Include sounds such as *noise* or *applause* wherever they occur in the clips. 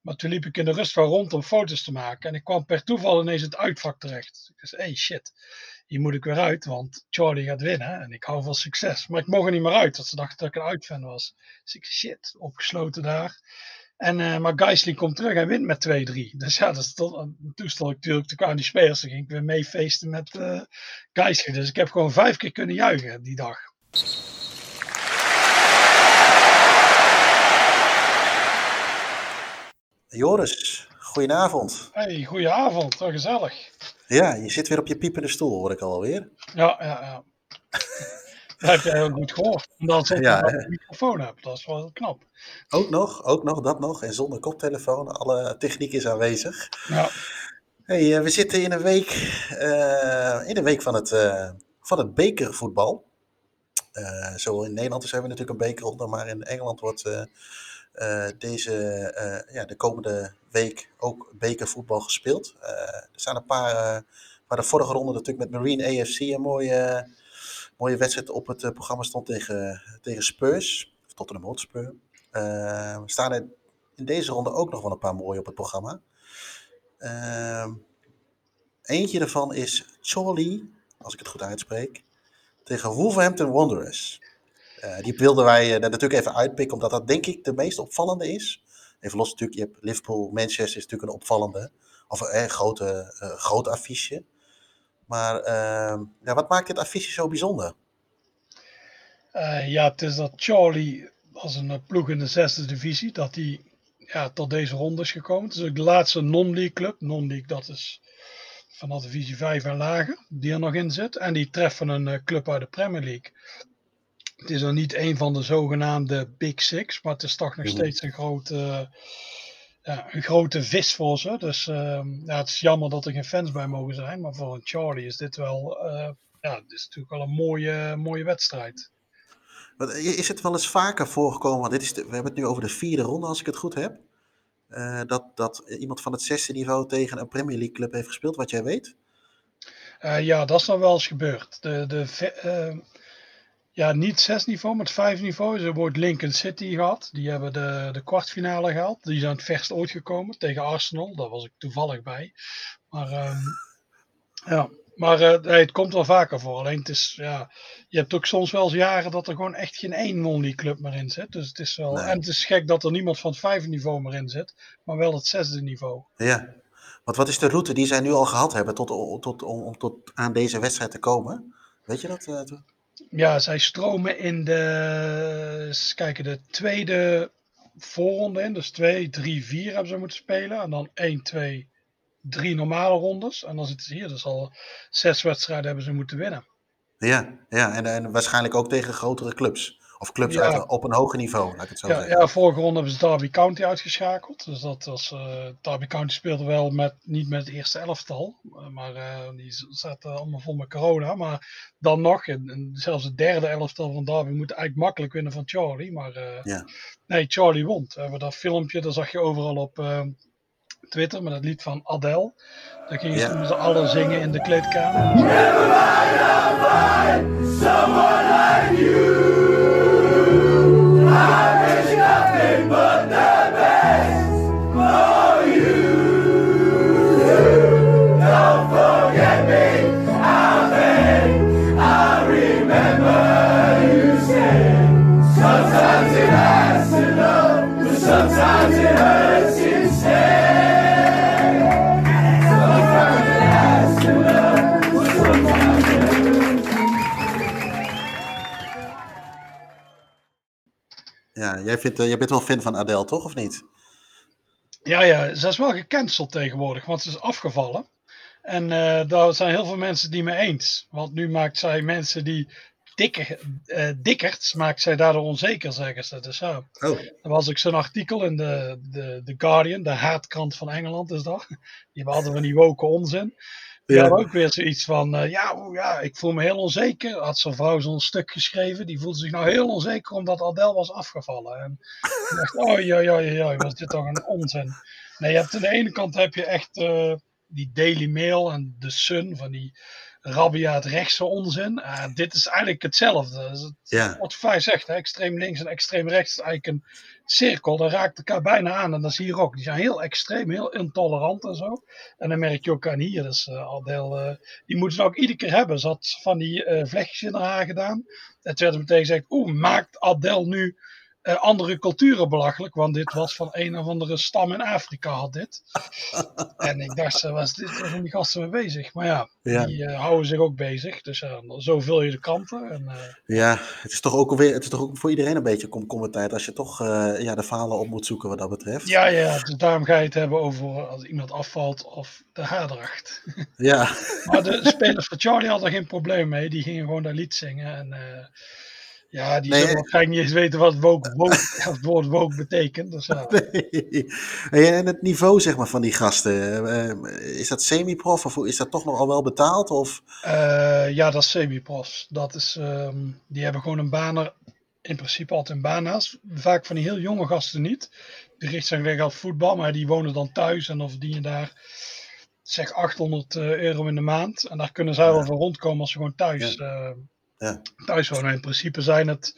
Maar toen liep ik in de rust wel rond om foto's te maken. En ik kwam per toeval ineens het uitvak terecht. Ik dacht, hey shit, hier moet ik weer uit, want Charlie gaat winnen. En ik hou van succes. Maar ik mocht er niet meer uit, want ze dachten dat ik een uitfan was. Dus ik shit, opgesloten daar. En, uh, maar Geisling komt terug en wint met 2-3. Dus ja, dat stond, toen stond ik natuurlijk, kwamen die spelers, toen ging ik weer mee feesten met uh, Geisling. Dus ik heb gewoon vijf keer kunnen juichen die dag. Joris, goedenavond. Hey, goedenavond, wel gezellig. Ja, je zit weer op je piepende stoel, hoor ik alweer. Ja, ja, ja. dat heb je heel goed gehoord. Omdat ik ja, een microfoon heb, dat is wel knap. Ook nog, ook nog, dat nog. En zonder koptelefoon, alle techniek is aanwezig. Ja. Hey, uh, we zitten in een week, uh, in een week van het, uh, van het bekervoetbal. zo in Nederland zijn we natuurlijk een bekerronde, maar in Engeland wordt deze, ja, de komende week ook bekervoetbal gespeeld. er staan een paar, waar de vorige ronde natuurlijk met Marine AFC een mooie, mooie wedstrijd op het programma stond tegen, tegen Spurs, of Tottenham Hotspur. Uh, staan in deze ronde ook nog wel een paar mooie op het programma. Uh, eentje daarvan is Charlie, als ik het goed uitspreek, tegen Wolverhampton Wanderers. Uh, die wilden wij er natuurlijk even uitpikken, omdat dat denk ik de meest opvallende is. Even los natuurlijk, je hebt Liverpool, Manchester is natuurlijk een opvallende, of een grote, groot affiche. Maar ehm, ja, wat maakt dit affiche zo bijzonder? ja, het is dat Charlie als een eh, ploeg in de zesde divisie, dat die ja, tot deze ronde is gekomen. Het is ook de laatste non-league club. Non-league, dat is vanaf divisie 5 en lager, die er nog in zit. En die treffen een club uit de Premier League. Het is dan niet een van de zogenaamde Big Six, maar het is toch nog mhm. steeds een grote, ja, een grote vis voor ze. Dus uh, ja, het is jammer dat er geen fans bij mogen zijn. Maar voor een Charlie is dit wel, uh, ja, dit is natuurlijk wel een mooie, mooie wedstrijd. Is het wel eens vaker voorgekomen, want dit is we hebben het nu over de vierde ronde als ik het goed heb, uh, dat, dat iemand van het zesde niveau tegen een Premier League club heeft gespeeld, wat jij weet? Uh, ja, dat is dan wel eens gebeurd. De, de, uh, ja, niet zes niveau, maar het vijf niveau. Ze wordt Lincoln City gehad. Die hebben de, de kwartfinale gehaald. Die zijn het verst ooit gekomen tegen Arsenal. Daar was ik toevallig bij. Maar um, ja, maar uh, het komt wel vaker voor. Alleen het is, ja, je hebt ook soms wel eens jaren dat er gewoon echt geen één non club meer in zit. Dus het is wel, En het is gek dat er niemand van het vijfde niveau meer in zit, maar wel het zesde niveau. Ja, want wat is de route die zij nu al gehad hebben tot, tot, om, om tot aan deze wedstrijd te komen? Weet je dat? Ja, zij stromen in de, kijken, de tweede voorronde in. Dus 2, 3, 4 hebben ze moeten spelen. En dan 1, 2, drie normale rondes. En dan zitten ze hier dus al zes wedstrijden hebben ze moeten winnen. Ja, ja en, en waarschijnlijk ook tegen grotere clubs. Of clubs uit, op een hoger niveau, laat ik het zo ja, zeggen. Ja, vorige ronde hebben ze Derby County uitgeschakeld. Dus dat was, uh, Derby County speelde wel met, niet met het eerste elftal. Eh, maar uh, die zaten allemaal vol met corona. Maar dan nog, en, zelfs het derde elftal van Derby moet eigenlijk makkelijk winnen van Charlie. Maar ja. nee, Charlie won. We hebben dat filmpje, dat zag je overal op Twitter met het lied van Adele. Daar gingen ze met z'n allen zingen in de kleedkamer. Never mind, I'll find someone like you. Ja, jij, vindt, jij bent wel fan van Adele, toch? Of niet? Ja, ja, ze is wel gecanceld tegenwoordig, want ze is afgevallen. En uh, daar zijn heel veel mensen die me eens. Want nu maakt zij mensen die dikker, uh, maakt zij daardoor onzeker, zeggen ze. Dus ja, oh. er was ook zo'n artikel in de, de, de Guardian, de haatkrant van Engeland is dat. *laughs* Die hadden we die woken onzin. Ja. ook weer zoiets van, uh, ja, ja, ik voel me heel onzeker. Had zo'n vrouw zo'n stuk geschreven, die voelde zich nou heel onzeker omdat Adele was afgevallen. En ik dacht, oh ja, ja, ja, was dit toch een onzin. Nee, je hebt aan de ene kant heb je echt uh, die Daily Mail en The Sun, van die rabiaat rechtse onzin. Uh, dit is eigenlijk hetzelfde. Dus het, ja. Wat Fai zegt, hè, extreem links en extreem rechts is eigenlijk een cirkel, dat raakt elkaar bijna aan. En dat is hier ook. Die zijn heel extreem, heel intolerant en zo. En dan merk je ook aan hier, uh, Adel, uh, die moeten ze ook iedere keer hebben. Ze had van die uh, vlechtjes in haar gedaan. En toen werd meteen gezegd, oeh, maakt Adel nu uh, andere culturen belachelijk, want dit was van een of andere stam in Afrika had dit. *laughs* en ik dacht, was dit zijn die gasten mee bezig? Maar ja, ja. die uh, houden zich ook bezig, dus zo vul je de kanten. En, ja, het is toch ook weer, het is toch ook voor iedereen een beetje komkommertijd als je toch ja, de falen op moet zoeken wat dat betreft. Ja, ja, dus daarom ga je het hebben over als iemand afvalt of de haardracht. ja. *laughs* maar de spelers van Charlie hadden er geen probleem mee, die gingen gewoon dat lied zingen en... Ja, die nee, zullen waarschijnlijk niet eens weten wat woke, woke, het woord woke betekent. Dus, *laughs* ja. nee. En het niveau zeg maar, van die gasten, uh, is dat semi-prof of is dat toch nog al wel betaald? Of? Uh, ja, dat is semi-prof. Dat is, um, die hebben gewoon een baan in principe altijd een baan naast. Vaak van die heel jonge gasten niet. Die richten zich weg op voetbal, maar die wonen dan thuis en of verdienen daar zeg 800 euro in de maand. En daar kunnen zij ja. wel voor rondkomen als ze gewoon thuis... Ja. Uh, ja. Thuis wonen. In principe zijn het,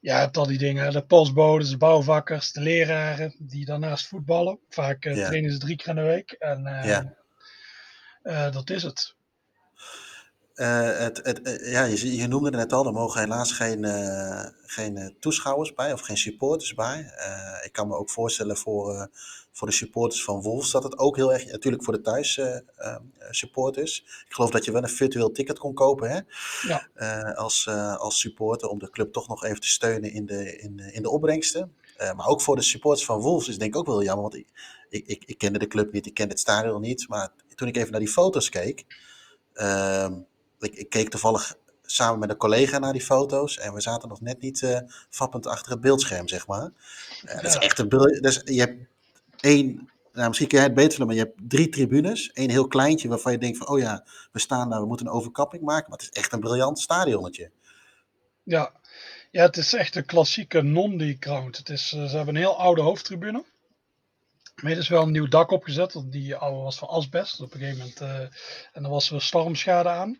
ja, hebt al die dingen, de postbodes, de bouwvakkers, de leraren die daarnaast voetballen. Vaak uh, ja. trainen ze drie keer in de week. En uh, ja. uh, dat is het. Uh, het, het, ja, je, je, noemde het net al, er mogen helaas geen, uh, geen toeschouwers bij of geen supporters bij. Uh, ik kan me ook voorstellen voor, voor de supporters van Wolves dat het ook heel erg, natuurlijk voor de thuis supporters. Ik geloof dat je wel een virtueel ticket kon kopen hè? Ja. als, als supporter om de club toch nog even te steunen in de, in, in de opbrengsten. maar ook voor de supporters van Wolves is denk ik ook wel jammer, want ik, ik, ik, ik kende de club niet, ik kende het stadion niet. Maar toen ik even naar die foto's keek, uh, ik, ik, keek toevallig samen met een collega naar die foto's. En we zaten nog net niet uh, vappend achter het beeldscherm, zeg maar. Uh, dat is echt een. Dus je hebt één, nou, misschien kun jij het beter maar je hebt drie tribunes. Eén heel kleintje waarvan je denkt van, oh ja, we staan daar, we moeten een overkapping maken. Maar het is echt een briljant stadionnetje. Ja, ja het is echt een klassieke non-die-ground. Het is, uh, ze hebben een heel oude hoofdtribune. Maar er is wel een nieuw dak opgezet, die oude was van asbest. Op een gegeven moment, en er was er stormschade aan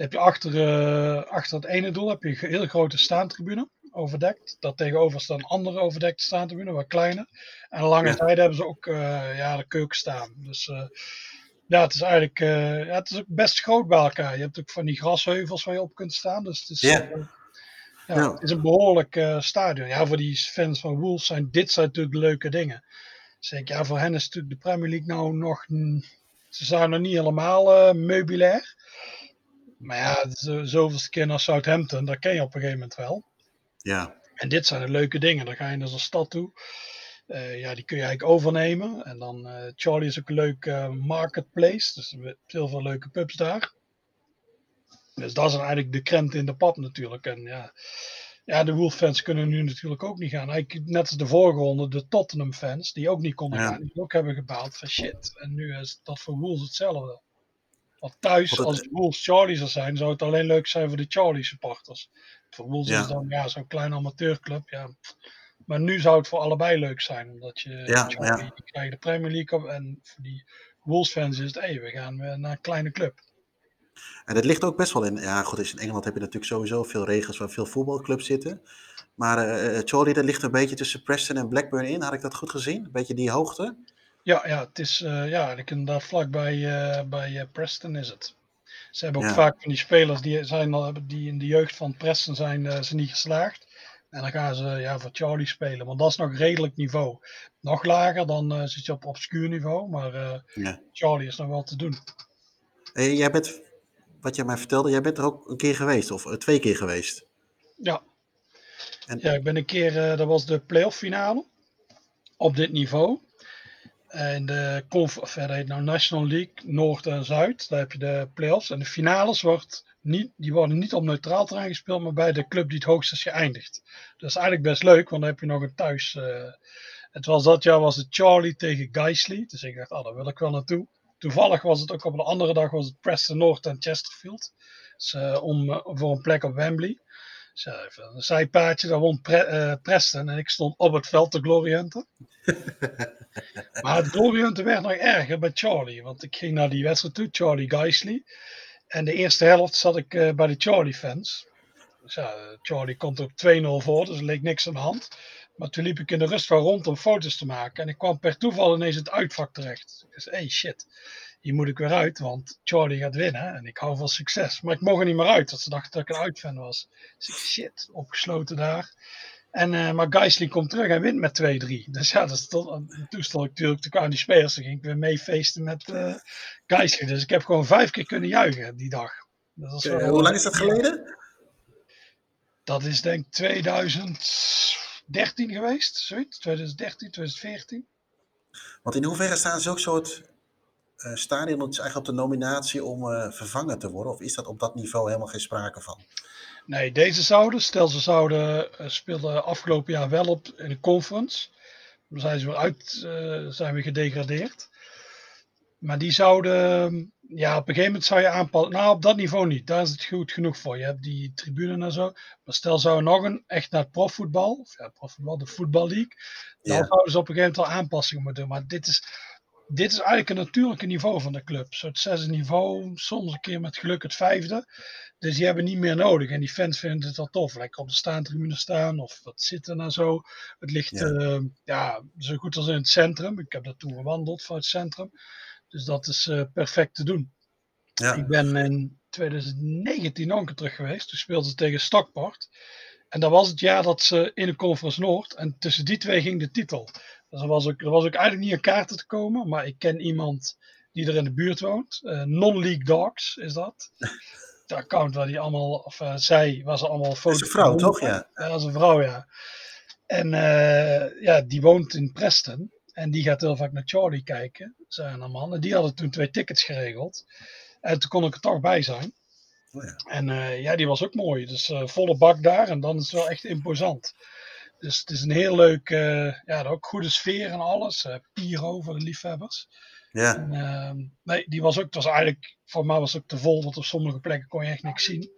heb je achter, uh, achter het ene doel heb je een heel grote staantribune overdekt. Daar tegenover staat een andere overdekte staantribune, wat kleiner. En lange ja. tijd hebben ze ook uh, ja, de keuken staan. Dus uh, ja, het is eigenlijk ja, het is ook best groot bij elkaar. Je hebt ook van die grasheuvels waar je op kunt staan. Dus het is, ja. ja. Het is een behoorlijk stadion. Ja, voor die fans van Wolves zijn dit zijn natuurlijk leuke dingen. Zeg ik, ja, voor hen is natuurlijk de Premier League nou nog. Ze zijn nog niet helemaal meubilair. Maar ja, zo, zoveelste keer naar Southampton, dat ken je op een gegeven moment wel. Ja. En dit zijn de leuke dingen. Dan ga je naar zo'n stad toe. Uh, ja, die kun je eigenlijk overnemen. En dan, uh, Charlie is ook een leuke uh, marketplace. Dus heel veel leuke pubs daar. Dus dat is eigenlijk de krent in de pap natuurlijk. En ja, ja de Wolf fans kunnen nu natuurlijk ook niet gaan. Eigenlijk net als de vorige ronde, de Tottenham fans, die ook niet konden ja. gaan. Die ook hebben gebaald van shit. En nu is dat voor Wolves hetzelfde. Want thuis, het, als Wolves Charlie zou zijn, zou het alleen leuk zijn voor de Charlie supporters. Voor Wolves ja. is dan ja, zo'n kleine amateurclub. Ja. Maar nu zou het voor allebei leuk zijn. Omdat je ja, Charlie, ja. krijgt de Premier League op. En voor die Wolves fans is het, hé, hey, we gaan naar een kleine club. En dat ligt ook best wel in. Ja, goed, in Engeland heb je natuurlijk sowieso veel regels waar veel voetbalclubs zitten. Maar uh, Charlie, dat ligt een beetje tussen Preston en Blackburn in. Had ik dat goed gezien? Een beetje die hoogte? Ja, ja, het is uh, ja, daar vlakbij uh, bij uh, Preston is het. Ze hebben ook ja. vaak van die spelers die, zijn, die in de jeugd van Preston zijn, ze niet geslaagd. En dan gaan ze ja, voor Charlie spelen. Want dat is nog redelijk niveau. Nog lager, dan zit je op obscuur niveau. Maar ja. Charlie is nog wel te doen. Hey, jij bent, wat jij mij vertelde, jij bent er ook een keer geweest. Of twee keer geweest. Ja. En... Ja, ik ben een keer, dat was de playoff finale. Op dit niveau. En de conf, verder heet nou National League, Noord en Zuid. Daar heb je de playoffs. En de finales wordt niet, die worden niet op neutraal terrein gespeeld, maar bij de club die het hoogst is geëindigd. Dat is eigenlijk best leuk, want dan heb je nog een thuis. Uh, het was dat jaar was het Charlie tegen Geisley. Dus ik dacht, ah, daar wil ik wel naartoe. Toevallig was het ook op een andere dag was Preston North en Chesterfield. Dus, uh, om, voor een plek op Wembley. Even een zijpaadje, daar won Pre Preston en ik stond op het veld te Glory Hunter. *laughs* maar het Gloriunten werd nog erger bij Charlie. Want ik ging naar die wedstrijd toe, Charlie Geisley. En de eerste helft zat ik uh, bij de Charlie fans. Dus ja, Charlie komt op 2-0 voor, dus er leek niks aan de hand. Maar toen liep ik in de rust wel rond om foto's te maken. En ik kwam per toeval ineens in het uitvak terecht. Dus hey shit, hier moet ik weer uit, want Charlie gaat winnen. En ik hou van succes. Maar ik mocht er niet meer uit, want ze dachten dat ik een uitfan was. Dus ik shit, opgesloten daar. En, uh, maar Geisling komt terug en wint met 2-3. Dus ja, dat is tot, toen stond ik natuurlijk, kwamen die spelers, toen ging ik weer mee feesten met uh, Geisling. Dus ik heb gewoon vijf keer kunnen juichen die dag. Dat uh, hoe lang is dat geleden? Dat is denk ik 2013 geweest, zoiets. 2013, 2014. Want in hoeverre staan zulke soort uh, stadions eigenlijk op de nominatie om vervangen te worden? Of is dat op dat niveau helemaal geen sprake van? Nee, deze zouden, stel ze zouden, uh, speelden afgelopen jaar wel op in de conference. Dan zijn ze weer uit, zijn we gedegradeerd. Maar die zouden, ja, op een gegeven moment zou je aanpassen. Nou, op dat niveau niet. Daar is het goed genoeg voor. Je hebt die tribune en zo. Maar stel, zou nog een echt naar het profvoetbal, of ja, profvoetbal, de voetballeague. Dan ja. zouden ze op een gegeven moment al aanpassingen moeten doen. Maar dit is, dit is eigenlijk een natuurlijke niveau van de club. Zo het zesde niveau, soms een keer met geluk het vijfde. Dus die hebben niet meer nodig. En die fans vinden het wel tof. Lekker op de staantribune staan of wat zitten en zo. Het ligt ja. Uh, ja. zo goed als in het centrum. Ik heb dat toen gewandeld van het centrum. Dus dat is uh, perfect te doen. Ja. Ik ben in 2019 nog een keer terug geweest. Toen speelden ze tegen Stockport. En dat was het jaar dat ze in de Conference Noord. En tussen die twee ging de titel. Dus er was ook, er was ook eigenlijk niet een kaarten te komen. Maar ik ken iemand die er in de buurt woont. Uh, Non-League Dogs is dat. *laughs* de account waar die allemaal, of uh, zij, was allemaal foto's. Dat is een vrouw, toch? Ja. ja, dat is een vrouw, ja. En uh, ja, die woont in Preston. En die gaat heel vaak naar Charlie kijken, zijn een man. En die hadden toen twee tickets geregeld. En toen kon ik er toch bij zijn. Oh ja. En uh, ja, die was ook mooi. Dus volle bak daar. En dan is het wel echt imposant. Dus het is een heel leuk, ja, ook goede sfeer en alles. Piro voor de liefhebbers. Ja. En, uh, nee, die was ook, het was eigenlijk, voor mij was het ook te vol, want op sommige plekken kon je echt niks zien.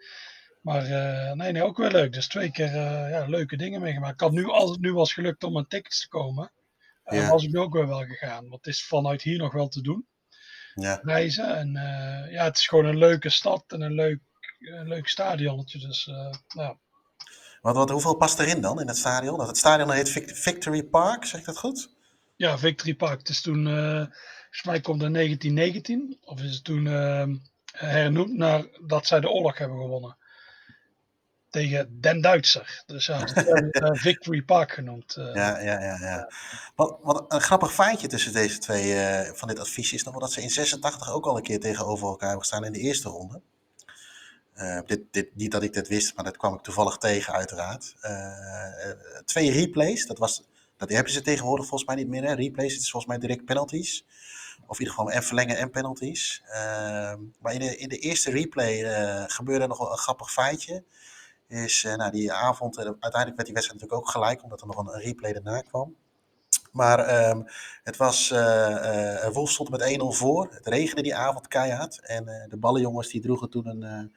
Maar uh, nee, nee, ook wel leuk. Dus twee keer uh, ja, leuke dingen meegemaakt. Ik had nu, als het nu was gelukt om aan tickets te komen, ja. was ik nu ook wel wel gegaan. Want het is vanuit hier nog wel te doen. Ja. Reizen. En ja, het is gewoon een leuke stad en een leuk, een leuk stadionnetje. Dus ja. Wat, wat, hoeveel past erin dan in het stadion? Dat het stadion heet Victory Park, zeg ik dat goed? Ja, Victory Park. Het is toen Volgens mij komt in 1919, of is het toen uh, hernoemd naar dat zij de oorlog hebben gewonnen. Tegen Den Duitser. Dus ja, het uh, *laughs* Victory Park genoemd. Uh. Ja, ja, ja. ja. Wat, wat een grappig feitje tussen deze twee uh, van dit advies is nog wel dat ze in 86 ook al een keer tegenover elkaar hebben gestaan in de eerste ronde. Dit, dit, niet dat ik dit wist, maar dat kwam ik toevallig tegen, uiteraard. twee replays, dat, was, dat hebben ze tegenwoordig volgens mij niet meer. Replays, het is volgens mij direct penalties. Of in ieder geval en verlengen en penalties. Uh, maar in de, in de eerste replay uh, gebeurde nog een grappig feitje. Is, uh, nou, die avond, uiteindelijk werd die wedstrijd natuurlijk ook gelijk, omdat er nog een, replay daarna kwam. Maar um, het was, Wolf stond met 1-0 voor. Het regende die avond keihard. En de ballenjongens die droegen toen een,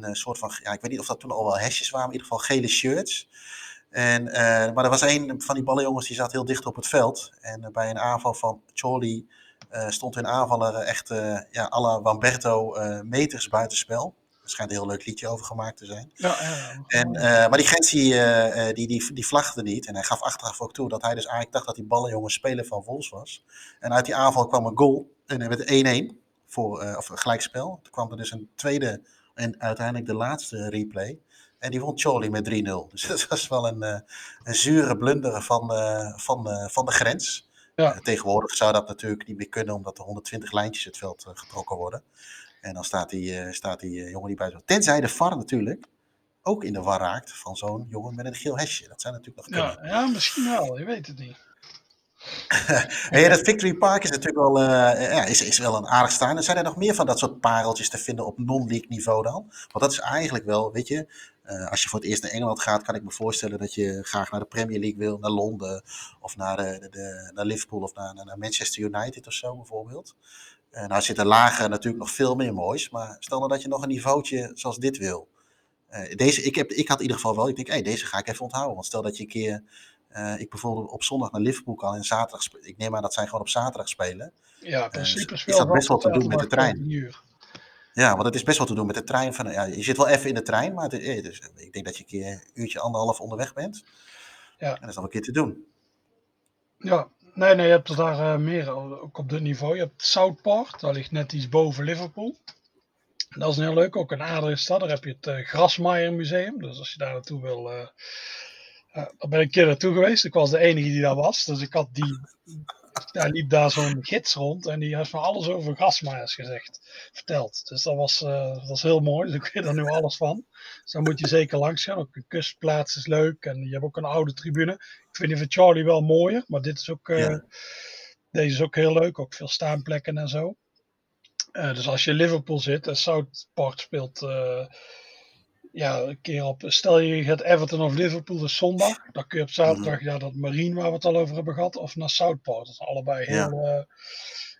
een soort van, ja, ik weet niet of dat toen al wel hesjes waren, in ieder geval gele shirts. En, maar er was een van die ballenjongens die zat heel dicht op het veld. En bij een aanval van Charlie uh, stond hun aanvaller echt ja, à la Wamberto meters buitenspel. Er schijnt een heel leuk liedje over gemaakt te zijn. Ja, ja, en, maar die grens die, die, die, die vlagde niet. En hij gaf achteraf ook toe dat hij dus eigenlijk dacht dat die ballenjongen speler van Vols was. En uit die aanval kwam een goal. En er werd 1-1 voor of gelijkspel. Toen kwam er dus een tweede en uiteindelijk de laatste replay. En die won Charlie met 3-0. Dus *laughs* dat was wel een, een zure blunder van, van, van de grens. Ja. Tegenwoordig zou dat natuurlijk niet meer kunnen, omdat er 120 lijntjes het veld getrokken worden. En dan staat die, staat die jongen die buiten. Tenzij de VAR natuurlijk ook in de war raakt van zo'n jongen met een geel hesje. Dat zijn natuurlijk nog ja, ja, misschien wel. Je weet het niet. *laughs* ja, dat Victory Park is natuurlijk wel, ja, is, is wel een aardig staan. Er zijn er nog meer van dat soort pareltjes te vinden op non-league niveau dan? Want dat is eigenlijk wel, weet je, uh, als je voor het eerst naar Engeland gaat, kan ik me voorstellen dat je graag naar de Premier League wil, naar Londen of naar, de, de, de naar Liverpool of naar, naar, Manchester United of zo bijvoorbeeld. Nou zitten lager natuurlijk nog veel meer moois, maar stel nou dat je nog een niveautje zoals dit wil. Deze, ik, heb, ik had in ieder geval wel, ik denk, hey, deze ga ik even onthouden. Want stel dat je een keer, ik bijvoorbeeld op zondag naar Liverpool kan en zaterdag, ik neem aan dat zij gewoon op zaterdag spelen. Ja, principe is dat best wel te doen met de trein. Ja, want het is best wel te doen met de trein. Van, ja, je zit wel even in de trein, maar het, dus, ik denk dat je een keer een uurtje, anderhalf onderweg bent. Ja. En dat is nog een keer te doen. Ja, nee, nee, je hebt er daar uh, meer, ook op dit niveau. Je hebt Southport, daar ligt net iets boven Liverpool. Dat is heel leuk, ook een aardige stad. Daar heb je het uh, Grasmaier Museum. Dus als je daar naartoe wil, uh, daar ben ik een keer naartoe geweest. Ik was de enige die daar was. Dus ik had die, daar liep daar zo'n gids rond en die heeft me alles over grasmaaiers gezegd, verteld. Dus dat was, uh, dat was heel mooi, dus *laughs* ik weet er nu alles van. Dus daar moet je zeker langs gaan. Ook een kustplaats is leuk en je hebt ook een oude tribune. Ik vind die van Charlie wel mooier, maar dit is ook, ja. deze is ook heel leuk. Ook veel staanplekken en zo. Uh, dus als je in Liverpool zit en Southport speelt ja, een keer op. Stel je gaat Everton of Liverpool dus zondag. Dan kun je op zaterdag ja, dat Marine waar we het al over hebben gehad. Of naar Southport. Dat is allebei heel, ja. uh,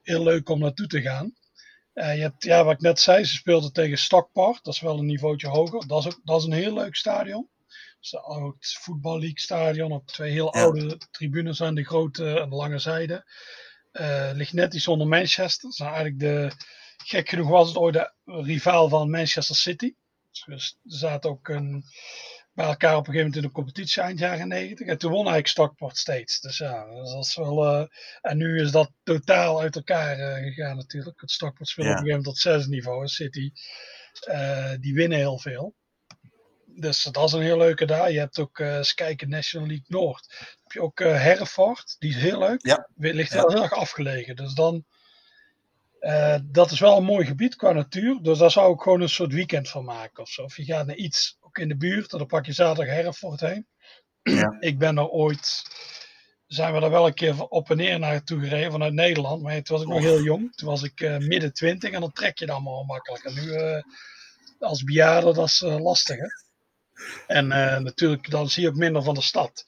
heel leuk om naartoe te gaan. Uh, je hebt, ja, wat ik net zei, ze speelden tegen Stockport. Dat is wel een niveautje hoger. Dat is, ook, dat is een heel leuk stadion. Dus ook het Voetbal League stadion. Op twee heel ja. oude tribunes aan de grote en de lange zijde. Uh, ligt net iets onder Manchester. Dat is eigenlijk de, gek genoeg was het ooit de rivaal van Manchester City. Dus er zaten ook een, bij elkaar op een gegeven moment in de competitie eind jaren 90. En toen won eigenlijk Stockport steeds. Dus ja, dat is wel. Uh, en nu is dat totaal uit elkaar uh, gegaan natuurlijk. Het Stockport speelt ja. op een gegeven moment tot zes niveau. City, uh, die winnen heel veel. Dus dat is een heel leuke daar. Je hebt ook eens kijken National League Noord. Dan heb je ook Herford, die is heel leuk. Ja. Ligt heel, heel erg afgelegen. Dus dan uh, dat is wel een mooi gebied qua natuur, dus daar zou ik gewoon een soort weekend van maken of zo. Of je gaat naar iets ook in de buurt, dan pak je zaterdag Herford heen. Ja. *clears throat* ik ben er ooit, zijn we er wel een keer op en neer naartoe gereden vanuit Nederland, maar toen was ik nog heel jong. Toen was ik uh, midden twintig en dan trek je dan allemaal makkelijk. En nu uh, als bejaarde, dat is lastig hè. En natuurlijk, dan zie je ook minder van de stad.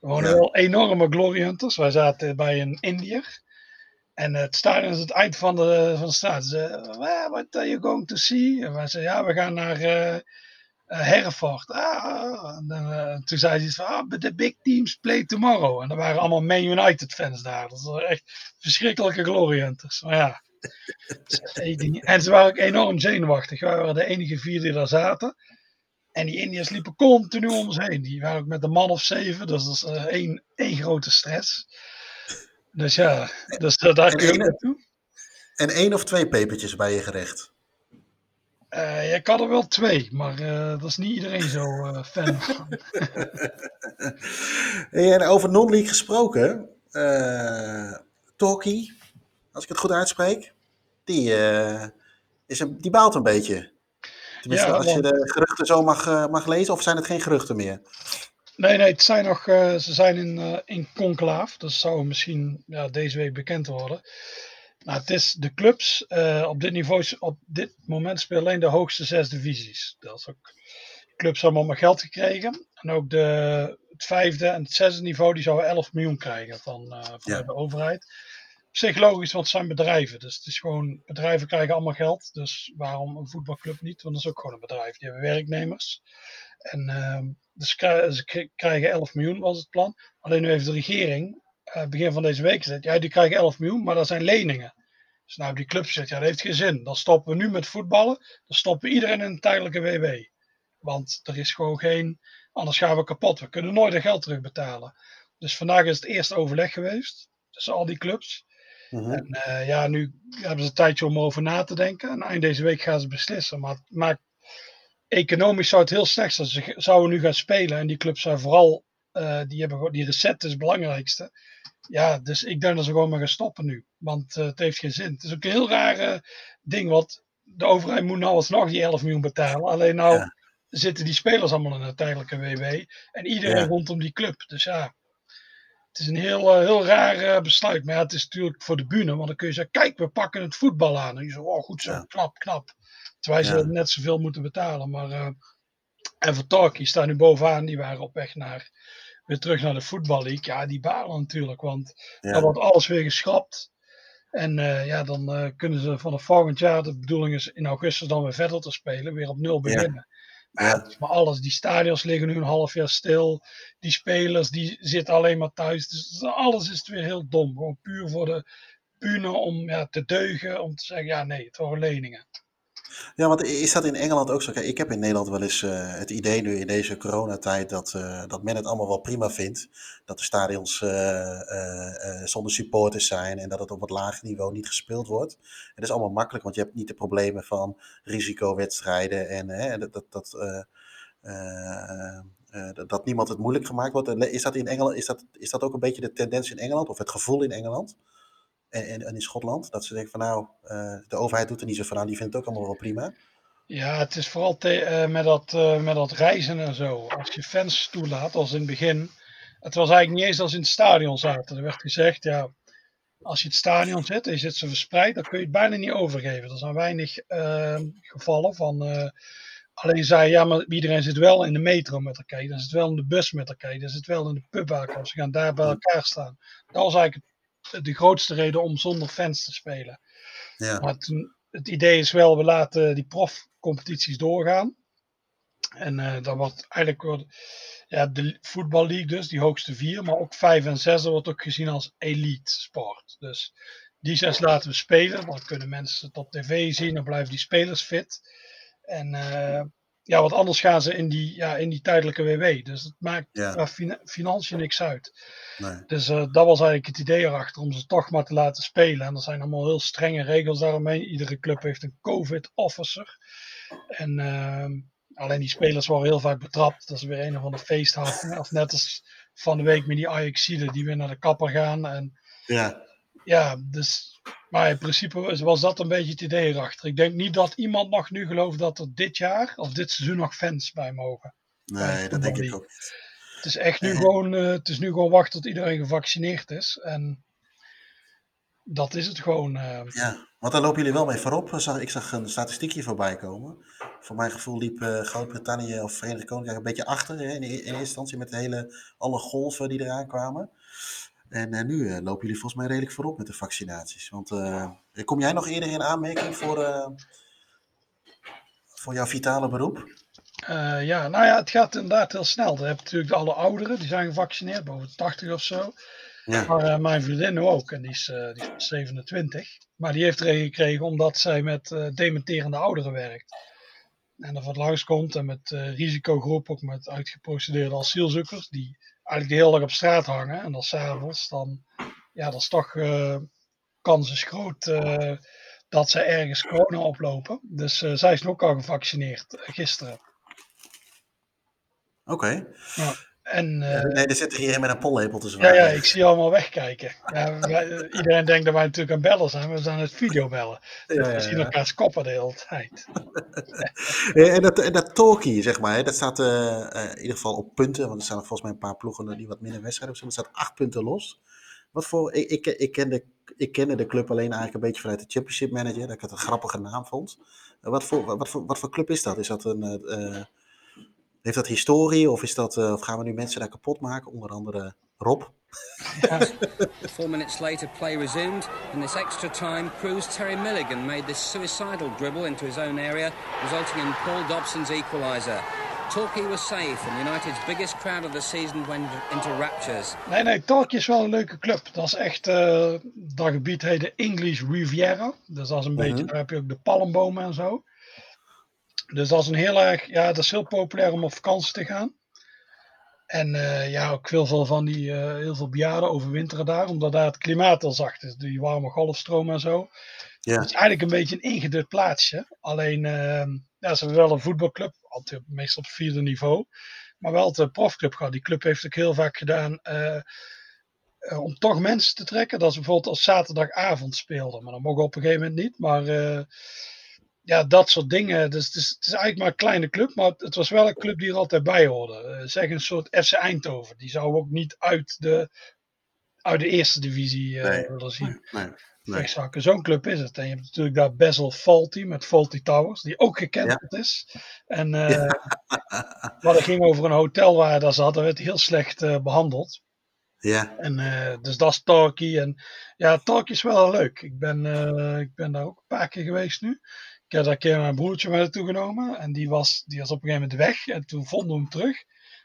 Er wonen ja. wel enorme glory hunters. Wij zaten bij een Indiër. En het stadion is het eind van de, van straat. Ze well, what are you going to see? En wij zeiden, ja, we gaan naar uh, uh, Herford. Ah, en dan, uh, toen zei van, ah, but the big teams play tomorrow. En er waren allemaal Man United fans daar. Dat waren echt verschrikkelijke glory hunters. Maar ja. en ze waren ook enorm zenuwachtig. Wij waren de enige vier die daar zaten. En die Indiërs liepen continu om ons heen. Die waren ook met een man of zeven. Dus dat is één, één grote stress. Dus ja, dus daar kun je naartoe. En één of twee pepertjes bij je gerecht? Uh, ik had er wel twee, maar uh, dat is niet iedereen zo uh, fan *laughs* van. en over non-league gesproken, Talkie, als ik het goed uitspreek, die, is een, die baalt een beetje. Tenminste, ja, als je de geruchten zo mag, mag lezen, of zijn het geen geruchten meer? Nee, nee, het zijn nog, uh, ze zijn in, uh, in conclave. Dat zou misschien ja, deze week bekend worden. Nou, het is de clubs uh, op dit niveau, op dit moment spelen alleen de hoogste zes divisies. Dat is ook, de clubs hebben allemaal geld gekregen. En ook de, het vijfde en het zesde niveau, die zouden 11 miljoen krijgen van, van ja. de overheid. Psychologisch, want het zijn bedrijven. Dus het is gewoon, bedrijven krijgen allemaal geld. Dus waarom een voetbalclub niet? Want dat is ook gewoon een bedrijf. Die hebben werknemers. En uh, dus ze krijgen 11 miljoen, was het plan. Alleen nu heeft de regering uh, begin van deze week gezegd: ja, die krijgen 11 miljoen, maar dat zijn leningen. Dus nou, die club zegt: ja, dat heeft geen zin. Dan stoppen we nu met voetballen. Dan stoppen we iedereen in een tijdelijke WW. Want er is gewoon geen. Anders gaan we kapot. We kunnen nooit het geld terugbetalen. Dus vandaag is het eerste overleg geweest tussen al die clubs. Mm-hmm. En uh, ja, nu hebben ze een tijdje om over na te denken. En eind deze week gaan ze beslissen. Maar maakt economisch zou het heel slecht zijn. Ze zouden nu gaan spelen en die clubs zijn vooral, uh, die hebben die reset is het belangrijkste. Ja, dus ik denk dat ze gewoon maar gaan stoppen nu. Want uh, het heeft geen zin. Het is ook een heel raar ding, want de overheid moet nou alsnog die 11 miljoen betalen. Alleen nou ja. zitten die spelers allemaal in een tijdelijke WW en iedereen ja. rondom die club. Dus ja, het is een heel, heel raar besluit. Maar ja, het is natuurlijk voor de bühne, want dan kun je zeggen, kijk, we pakken het voetbal aan. En je zo, oh goed zo, knap, knap. Terwijl ze ja. net zoveel moeten betalen. Maar uh, en voor Talkie staan nu bovenaan. Die waren op weg naar weer terug naar de voetballeague. Ja, die balen natuurlijk. Want ja. dan wordt alles weer geschrapt. En uh, ja, dan uh, kunnen ze vanaf volgend jaar, de bedoeling is in augustus dan weer verder te spelen, weer op nul beginnen. Maar, alles, die stadions liggen nu een half jaar stil. Die spelers, die zitten alleen maar thuis. Dus alles is weer heel dom. Gewoon puur voor de bühne om ja, te deugen. Om te zeggen, ja nee, het waren leningen. Ja, want is dat in Engeland ook zo? Kijk, ik heb in Nederland wel eens uh, het idee nu in deze coronatijd dat, uh, dat men het allemaal wel prima vindt. Dat de stadions uh, zonder supporters zijn en dat het op wat laag niveau niet gespeeld wordt. Het is allemaal makkelijk, want je hebt niet de problemen van risicowedstrijden en dat, dat, dat, dat niemand het moeilijk gemaakt wordt. Is dat in Engeland, is dat, is dat ook een beetje de tendens in Engeland of het gevoel in Engeland? En, en, in Schotland. Dat ze denken van nou, uh, de overheid doet er niet zo van aan, die vindt het ook allemaal wel prima. Ja, het is vooral uh, met, dat, uh, met dat reizen en zo. Als je fans toelaat, als in het begin. Het was eigenlijk niet eens als in het stadion zaten. Er werd gezegd, ja, als je het stadion zit en je zit zo verspreid, dan kun je het bijna niet overgeven. Er zijn weinig gevallen van... Alleen zei, ja, maar iedereen zit wel in de metro met elkaar. Dan zit wel in de bus met elkaar. Dan zit wel in de pub als Ze gaan daar bij elkaar staan. Dat was eigenlijk de grootste reden om zonder fans te spelen. Ja. Maar het idee is wel, we laten die profcompetities doorgaan. En uh, dan wordt eigenlijk wordt, ja, de voetballeague dus, die hoogste vier, maar ook vijf en zes, wordt ook gezien als elite sport. Dus die zes laten we spelen, dan kunnen mensen het op tv zien, dan blijven die spelers fit. En uh, ja, want anders gaan ze in die, ja, in die tijdelijke WW. Dus het maakt ja. financiën niks uit. Nee. Dus uh, dat was eigenlijk het idee erachter om ze toch maar te laten spelen. En er zijn allemaal heel strenge regels daaromheen. Iedere club heeft een COVID-officer. En uh, alleen die spelers worden heel vaak betrapt. Dat is weer een of andere feesthaven. Of net als van de week met die Ajaxiden die weer naar de kapper gaan. En, ja. Ja, dus maar in principe was dat een beetje het idee erachter. Ik denk niet dat iemand nog nu gelooft dat er dit jaar of dit seizoen nog fans bij mogen. Nee, dat denk ik ook niet. Het is echt nu, gewoon, uh, het is nu gewoon wachten tot iedereen gevaccineerd is. En dat is het gewoon. Uh... Ja, want daar lopen jullie wel mee voorop. Ik zag een statistiekje voorbij komen. Voor mijn gevoel liep uh, Groot-Brittannië of Verenigd Koninkrijk een beetje achter hè, in, in eerste instantie met de hele, alle golven die eraan kwamen. En uh, nu uh, lopen jullie volgens mij redelijk voorop met de vaccinaties. Want uh, kom jij nog eerder in aanmerking voor, voor jouw vitale beroep? ja, nou ja, het gaat inderdaad heel snel. Je hebt natuurlijk alle ouderen, die zijn gevaccineerd, boven de 80 of zo. Ja. Maar mijn vriendin ook, en die is, die is 27. Maar die heeft er een gekregen omdat zij met dementerende ouderen werkt. En er wat langskomt en met risicogroep, ook met uitgeprocedeerde asielzoekers, die eigenlijk de hele dag op straat hangen. En dan s'avonds, dan ja, dat is toch uh, kans is groot uh, dat ze ergens corona oplopen. Dus uh, zij is ook al gevaccineerd gisteren. Oké. Okay. Ja. En, uh, nee, er zitten hier met een pollepel zwaaien. Ja, ja, ik zie allemaal wegkijken. Ja, wij, iedereen denkt dat wij natuurlijk aan bellen zijn, we zijn het videobellen. Dus ja, ja, we zien elkaars koppen de hele tijd. *laughs* en, dat, en dat talkie, zeg maar, dat staat uh, uh, in ieder geval op punten, want er staan volgens mij een paar ploegen die wat minder wedstrijden hebben. Er staat acht punten los. Wat voor, ik, ik, ik, kende, ik kende de club alleen eigenlijk een beetje vanuit de Championship Manager, dat ik het een grappige naam vond. wat, voor, wat, voor, wat voor club is dat? Is dat een heeft dat historie of, is dat, uh, of gaan we nu mensen daar kapot maken? Onder andere Rob. *laughs* Four minutes later, play resumed. In this extra time, Cruz Terry Milligan made this suicidal dribble into his own area, resulting in Paul Dobson's equaliser. Torquay was safe and United's biggest crowd of the season went into raptures. Nee, nee, Torquay is wel een leuke club. Dat is echt, uh, dat gebied heet de English Riviera. Dus dat is een -hmm. beetje, daar heb je ook de palmbomen en zo. Dus dat is een heel erg, ja, dat is heel populair om op vakantie te gaan. En uh, ja, ook heel veel van die, uh, heel veel bejaarden overwinteren daar, omdat daar het klimaat al zacht is. Die warme golfstroom en zo. Ja. Het is eigenlijk een beetje een ingedut plaatsje. Alleen, uh, ja, ze hebben wel een voetbalclub, altijd meestal op vierde niveau. Maar wel de profclub gehad. Die club heeft ook heel vaak gedaan uh, om toch mensen te trekken. Dat ze bijvoorbeeld als zaterdagavond speelden. Maar dat mogen op een gegeven moment niet. Maar ja, dat soort dingen. Dus het is, het is, eigenlijk maar een kleine club, maar het was wel een club die er altijd bij hoorde. Uh, zeg een soort FC Eindhoven. Die zou ook niet uit de, uit de eerste divisie uh, nee. willen zien. Nee. nee. Zo'n club is het. En je hebt natuurlijk daar Basel Faulty met Faulty Towers, die ook gekend ja. is. En uh, ja. *laughs* maar ging over een hotel waar hij daar zat. Dat werd heel slecht behandeld. Ja. En dus dat is Talkie. En ja, Talkie is wel leuk. Ik ben, ik ben daar ook een paar keer geweest nu. Ik heb daar een keer mijn broertje mee naartoe genomen. En die was, die was op een gegeven moment weg. En toen vonden we hem terug.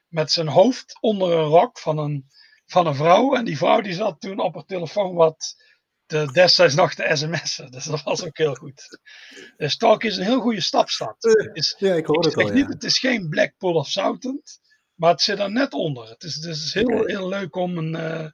Met zijn hoofd onder een rok van een, van een vrouw. En die vrouw die zat toen op haar telefoon wat de, destijds nog de sms'en. Dus dat was ook heel goed. Dus Talk is een heel goede stapstad. Het is, Ja, ik hoor het al. niet, Ja. het is geen Blackpool of Southampton, maar het zit er net onder. Het is, het is heel, heel leuk om, een, eh,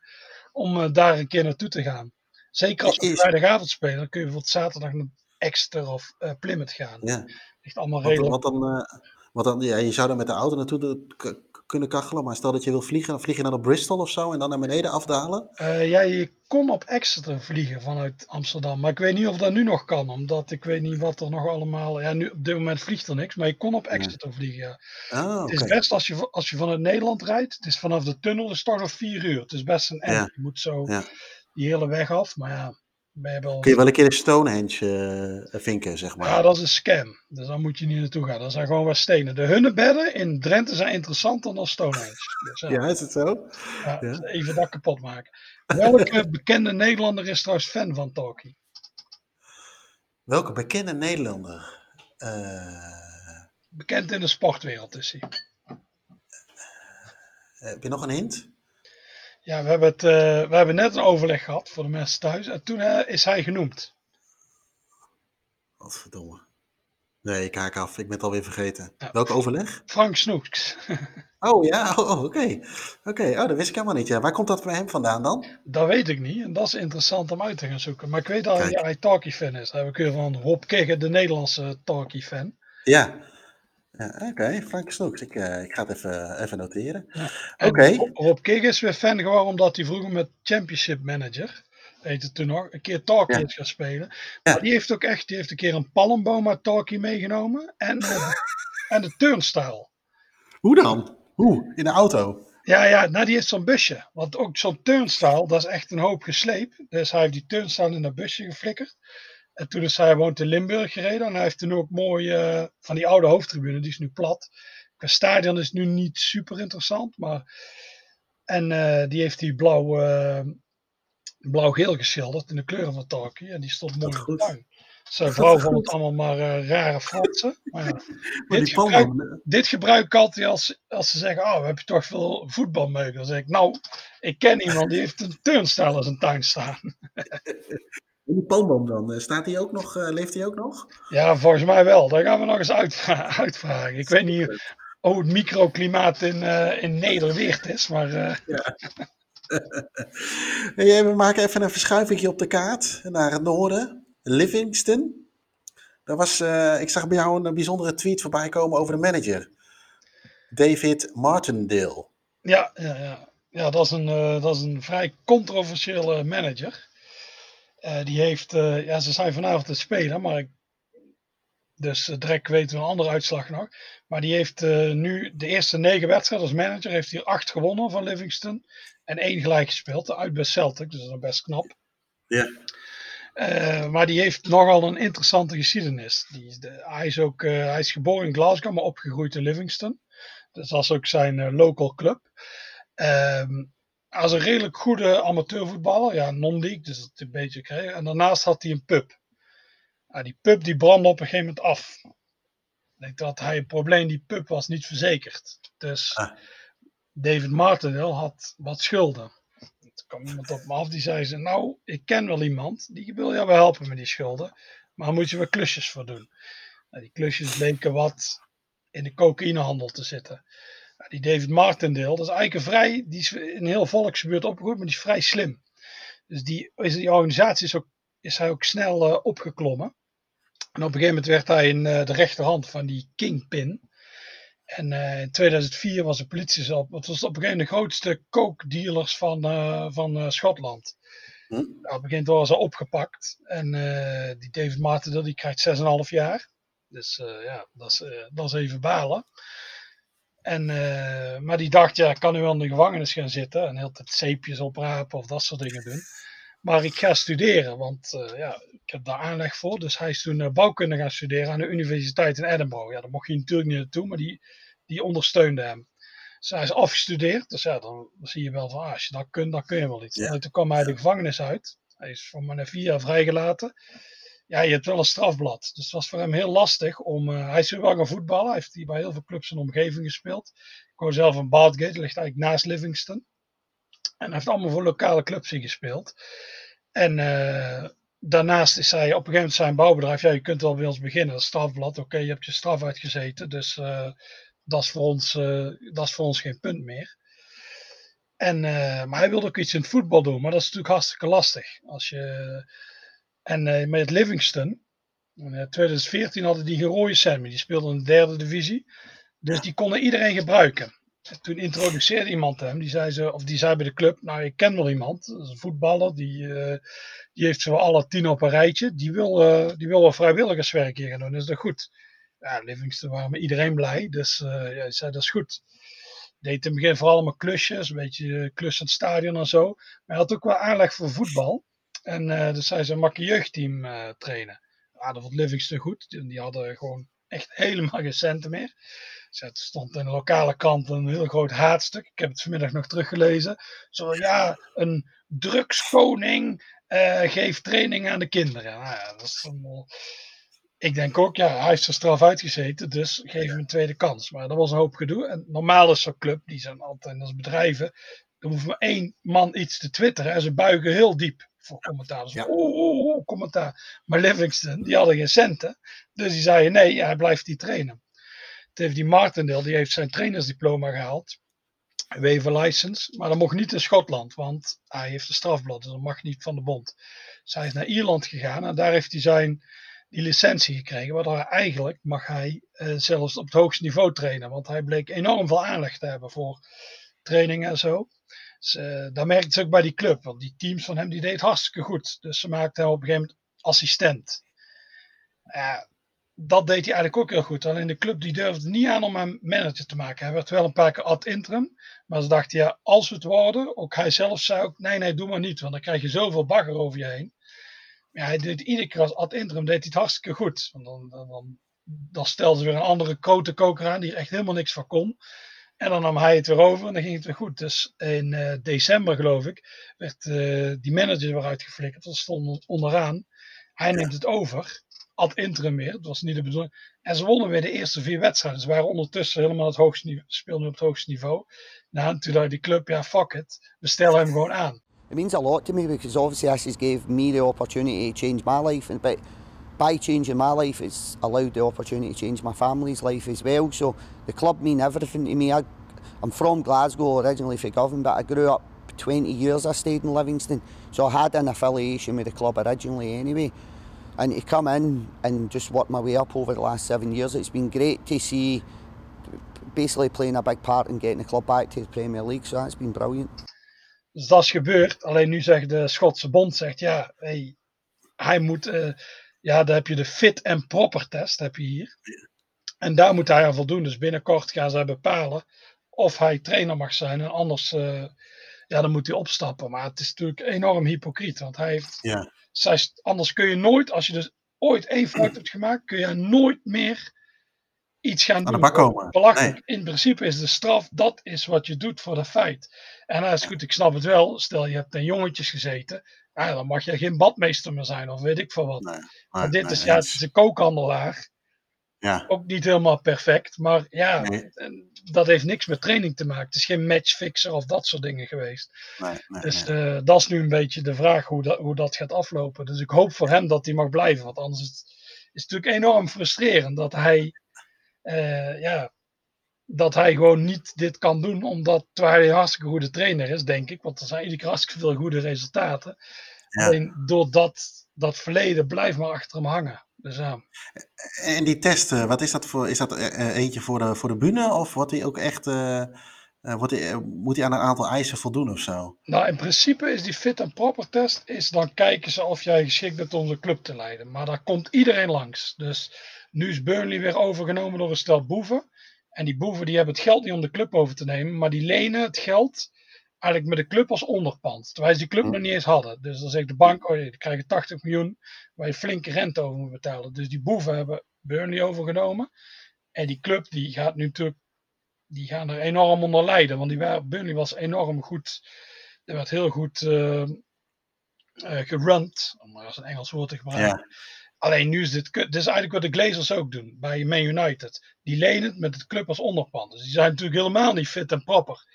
om eh, daar een keer naartoe te gaan. Zeker als we vrijdagavond spelen, dan kun je bijvoorbeeld zaterdag Exeter of eh, Plymouth gaan. Ja. Echt allemaal redelijk. want dan, want dan ja, je zou dan met de auto naartoe de- kunnen kachelen, maar stel dat je wil vliegen, dan vlieg je naar naar Bristol of zo en dan naar beneden afdalen. Eh, ja, je kon op Exeter vliegen vanuit Amsterdam. Maar ik weet niet of dat nu nog kan. Omdat ik weet niet wat er nog allemaal... Ja, nu, op dit moment vliegt er niks. Maar je kon op Exeter vliegen, ja. Ah, Het is best als je, als je vanuit Nederland rijdt. Het is vanaf de tunnel is toch nog vier uur. Het is best een end. Ja. Je moet zo Ja. die hele weg af. Maar ja, Kun je wel een keer de Stonehenge eh, vinken, zeg maar. Ja, dat is een scam. Dus daar moet je niet naartoe gaan. Dat zijn gewoon wat stenen. De hunnebedden in Drenthe zijn interessanter dan Stonehenge. Dus ja, Ja, is het zo? ja, ja. even dat kapot maken. Welke *laughs* bekende Nederlander is trouwens fan van Talkie? Welke bekende Nederlander? Eh, Bekend in de sportwereld is hij. heb je nog een hint? Ja, we hebben, het, eh, we hebben net een overleg gehad voor de mensen thuis. En toen eh, is hij genoemd. Wat verdomme. Nee, ik haak af. Ik ben het alweer vergeten. Ja. Welk overleg? Frank Snoeks. *laughs* Oh ja, oh, oh, oké. Oké, oh, dat wist ik helemaal niet. Ja. Waar komt dat bij hem vandaan dan? Dat weet ik niet. En dat is interessant om uit te gaan zoeken. Maar ik weet dat hij, Talkie-fan is. Dat heb ik weer van Rob Kegge, de Nederlandse Talkie-fan. Ja. Ja Oké, Frank Snoeks. Ik, eh, ik ga het even, even noteren. En Oké. Rob, is weer fan geworden omdat hij vroeger met Championship Manager, heette het toen nog, een keer Talkie Ja. is gaan spelen. Ja. Maar die heeft ook echt, die heeft een keer een palmboom uit Talkie meegenomen. En, eh, *laughs* en de turnstile. Hoe dan? Hoe? In de auto? Ja, ja, nou die heeft zo'n busje. Want ook zo'n turnstile, dat is echt een hoop gesleep. Dus hij heeft die turnstile in dat busje geflikkerd. En toen is hij woont in Limburg gereden. En hij heeft toen ook mooi eh, van die oude hoofdtribune, die is nu plat. Qua stadion is het nu niet super interessant. Maar... En eh, die heeft die blauw, eh, blauw-geel geschilderd in de kleuren van Talkie. En die stond mooi in de tuin. Zijn vrouw vond het allemaal maar rare fratsen. Maar ja, *laughs* Maar dit, gebruik, dit gebruik ik altijd als, als ze zeggen, oh, we hebben toch veel voetbalmeuk. Dan zeg ik, nou, ik ken iemand die heeft een turnstile in zijn tuin staan. *laughs* die palmboom dan, eh, staat die ook nog, eh, leeft die ook nog? Ja, volgens mij wel. Daar gaan we nog eens uitvra- *laughs* uitvragen. Ik weet niet hoe het microklimaat in, eh in Nederweert is, maar eh, *laughs* Hey, we maken even een verschuiving op de kaart naar het noorden. Livingston. Daar was, ik zag bij jou een bijzondere tweet voorbij komen over de manager. David Martindale. ja, ja, ja. ja dat, is een, dat is een vrij controversiële manager. Eh, die heeft, eh, ja, ze zijn vanavond te spelen, maar ik, dus uh, direct weten we een andere uitslag nog. Maar die heeft nu de eerste negen wedstrijden als manager, heeft hij acht gewonnen van Livingston en één gelijk gespeeld, uit bij Celtic, dus dat is best knap. Ja. Maar die heeft nogal een interessante geschiedenis. Die de, hij, is ook, hij is geboren in Glasgow, maar opgegroeid in Livingston. Dus dat is ook zijn local club. Um, hij is een redelijk goede amateurvoetballer, ja, non-league, dus dat een beetje kreeg. En daarnaast had hij een pub. Nou, die pub die brandde op een gegeven moment af. Ik denk dat hij een probleem, die pub was niet verzekerd. Dus ah. David Martindale had wat schulden. Toen kwam iemand op me af die zei ze, nou, ik ken wel iemand die wil jou wel helpen met die schulden, maar daar moet je wel klusjes voor doen. Nou, die klusjes bleken wat in de cocaïnehandel te zitten. Die David Martindale, dat is eigenlijk een vrij, die is in heel volksgebeurd opgegroeid, maar die is vrij slim. Dus die, die organisatie is, ook, is hij ook snel uh, opgeklommen. En op een gegeven moment werd hij in uh, de rechterhand van die Kingpin. En uh, in 2004 was de politie op. Het was op een gegeven moment de grootste coke dealers van, van Schotland. Hm? Nou, op een gegeven moment waren ze opgepakt. En die David Martindale die krijgt 6,5 jaar. Dus ja, dat is, dat is even balen. En, maar die dacht, ja, ik kan nu wel in de gevangenis gaan zitten. En heel tijd zeepjes oprapen of dat soort dingen doen. Maar ik ga studeren, want ja, ik heb daar aanleg voor. Dus hij is toen bouwkunde gaan studeren aan de universiteit in Edinburgh. Ja, daar mocht hij natuurlijk niet naartoe, maar die, die ondersteunde hem. Dus hij is afgestudeerd. Dus ja, dan, dan zie je wel van, ah, als je dat kunt, dan kun je wel iets. Ja. En toen kwam hij de gevangenis uit. Hij is voor maar vier jaar vrijgelaten. Ja, je hebt wel een strafblad. Dus het was voor hem heel lastig om... Uh, hij is wel gaan voetballen. Hij heeft hier bij heel veel clubs in omgeving gespeeld. Ik woon zelf in Bathgate. Ligt eigenlijk naast Livingston. En hij heeft allemaal voor lokale clubs hier gespeeld. En uh, daarnaast is hij op een gegeven moment zijn bouwbedrijf. Ja, je kunt wel bij ons beginnen. Strafblad. Oké, je hebt je straf uitgezeten. Dus uh, dat, is voor ons, dat is voor ons geen punt meer. En, maar hij wilde ook iets in het voetbal doen. Maar dat is natuurlijk hartstikke lastig. Als je, en met Livingston. In 2014 hadden die rode cent Die speelden in de derde divisie. Dus die konden iedereen gebruiken. Toen introduceerde iemand hem, die zei, ze, of die zei bij de club, nou ik ken wel iemand, dat is een voetballer, die, uh, die heeft zo alle tien op een rijtje, die wil, die wil wel vrijwilligerswerk hier gaan doen, is dat goed? Ja, Livingston waren met iedereen blij, dus uh, ja, zei dat is goed. Deed in het begin vooral allemaal klusjes, een beetje klussen het stadion en zo, maar hij had ook wel aanleg voor voetbal. En dus hij zei, mag je jeugdteam trainen? Ja, dat vond Livingston goed, die, hadden gewoon echt *laughs* helemaal geen centen meer. Het stond in de lokale krant een heel groot haatstuk. Ik heb het vanmiddag nog teruggelezen. Zo ja, een drugskoning uh, geeft training aan de kinderen. Nou ja, dat is. Ik denk ook, ja, hij heeft zijn straf uitgezeten, dus geef hem een tweede kans. Maar dat was een hoop gedoe. En normaal is zo'n club, die zijn altijd als bedrijven, er hoeft maar één man iets te twitteren en ze buigen heel diep voor commentaar. Dus, ja. oeh, oeh, oeh, commentaar. Maar Livingston, die hadden geen centen. Dus die zeiden nee, hij blijft niet trainen heeft die Martindale, die heeft zijn trainersdiploma gehaald. Weven license, maar dat mocht niet in Schotland, want hij heeft een strafblad, dus dat mag niet van de bond. Dus hij is naar Ierland gegaan en daar heeft hij zijn die licentie gekregen, waardoor hij eigenlijk mag hij uh, zelfs op het hoogste niveau trainen, want hij bleek enorm veel aanleg te hebben voor training en zo. Dus, uh, daar merkte ze ook bij die club, want die teams van hem die deed hartstikke goed. Dus ze maakten hem op een gegeven moment assistent. Dat deed hij eigenlijk ook heel goed. Alleen de club die durfde niet aan om hem manager te maken. Hij werd wel een paar keer ad interim. Maar ze dachten, ja, als we het worden, ook hij zelf zei ook, nee, nee, doe maar niet. Want dan krijg je zoveel bagger over je heen. Ja, hij deed iedere keer als ad interim, deed hij het hartstikke goed. Want dan, dan, dan, dan stelde ze weer een andere grote koker aan, die er echt helemaal niks van kon. En dan nam hij het weer over en dan ging het weer goed. Dus in uh, december, geloof ik, werd uh, die manager weer uitgeflikkerd. Dat stond onderaan. Hij neemt het over ad interim meer. Het was niet de bedoeling. En ze wonnen weer de eerste vier wedstrijden. Ze waren ondertussen helemaal het hoogste niveau, speelden op het hoogste niveau. Nou, toen dacht die club, ja, fuck it. We stellen hem gewoon aan. It means a lot to me because obviously has gave me the opportunity to change my life. But by changing my life, it's allowed the opportunity to change my family's life as well. So the club mean everything to me. I, I'm from Glasgow, originally from Govan, but I grew up 20 years I stayed in Livingston. So I had an affiliation with the club originally anyway. and to come in and just work my way up over the last seven years, it's been great to see basically playing a big part in getting the club back to the Premier League. So that's been brilliant. Dus dat is gebeurd. Alleen nu zegt de Schotse bond, zegt ja, hey, hij moet, uh, ja, daar heb je de fit en proper test, heb je hier. En daar moet hij aan voldoen. Dus binnenkort gaan zij bepalen of hij trainer mag zijn. En anders, uh, ja, dan moet hij opstappen. Maar het is natuurlijk enorm hypocriet. Want hij heeft ja anders kun je nooit, als je dus ooit één fout hebt gemaakt, kun je nooit meer iets gaan doen. Aan de bak komen. Belachelijk. In principe is de straf, dat is wat je doet voor dat feit. En dat is goed, ik snap het wel. Stel je hebt in jongetjes gezeten, ja, dan mag je geen badmeester meer zijn of weet ik veel wat. Nee, maar dit is, ja, het is een kookhandelaar. Ja. Ook niet helemaal perfect, maar ja, dat heeft niks met training te maken. Het is geen matchfixer of dat soort dingen geweest. Nee, nee, dus uh, dat is nu een beetje de vraag hoe dat, hoe dat gaat aflopen. Dus ik hoop voor hem dat hij mag blijven, want anders is het, is het natuurlijk enorm frustrerend dat hij, uh, ja, dat hij gewoon niet dit kan doen, omdat terwijl hij een hartstikke goede trainer is, denk ik. Want er zijn iedere keer hartstikke veel goede resultaten. Ja. Alleen door dat, dat verleden blijft maar achter hem hangen. Dus, ja. En die testen, wat is dat voor? Is dat eh, eentje voor de, voor de bühne of wordt hij ook echt, uh, wordt hij, moet hij aan een aantal eisen voldoen of zo? Nou, in principe is die fit en proper test, is dan kijken ze of jij geschikt bent om de club te leiden. Maar daar komt iedereen langs. Dus nu is Burnley weer overgenomen door een stel boeven. En die boeven die hebben het geld niet om de club over te nemen, maar die lenen het geld eigenlijk met de club als onderpand. Terwijl ze die club hm. nog niet eens hadden. Dus dan zegt de bank, oh die krijgen 80 miljoen waar je flinke rente over moet betalen. Dus die boeven hebben Burnley overgenomen. En die club die gaat nu natuurlijk, die gaan er enorm onder lijden. Want die, Burnley was enorm goed, er werd heel goed uh, uh, gerund, om maar als een Engels woord te gebruiken. Ja. Alleen nu is dit, dit is eigenlijk wat de Glazers ook doen bij Man United. Die lenen het met de club als onderpand. Dus die zijn natuurlijk helemaal niet fit en proper.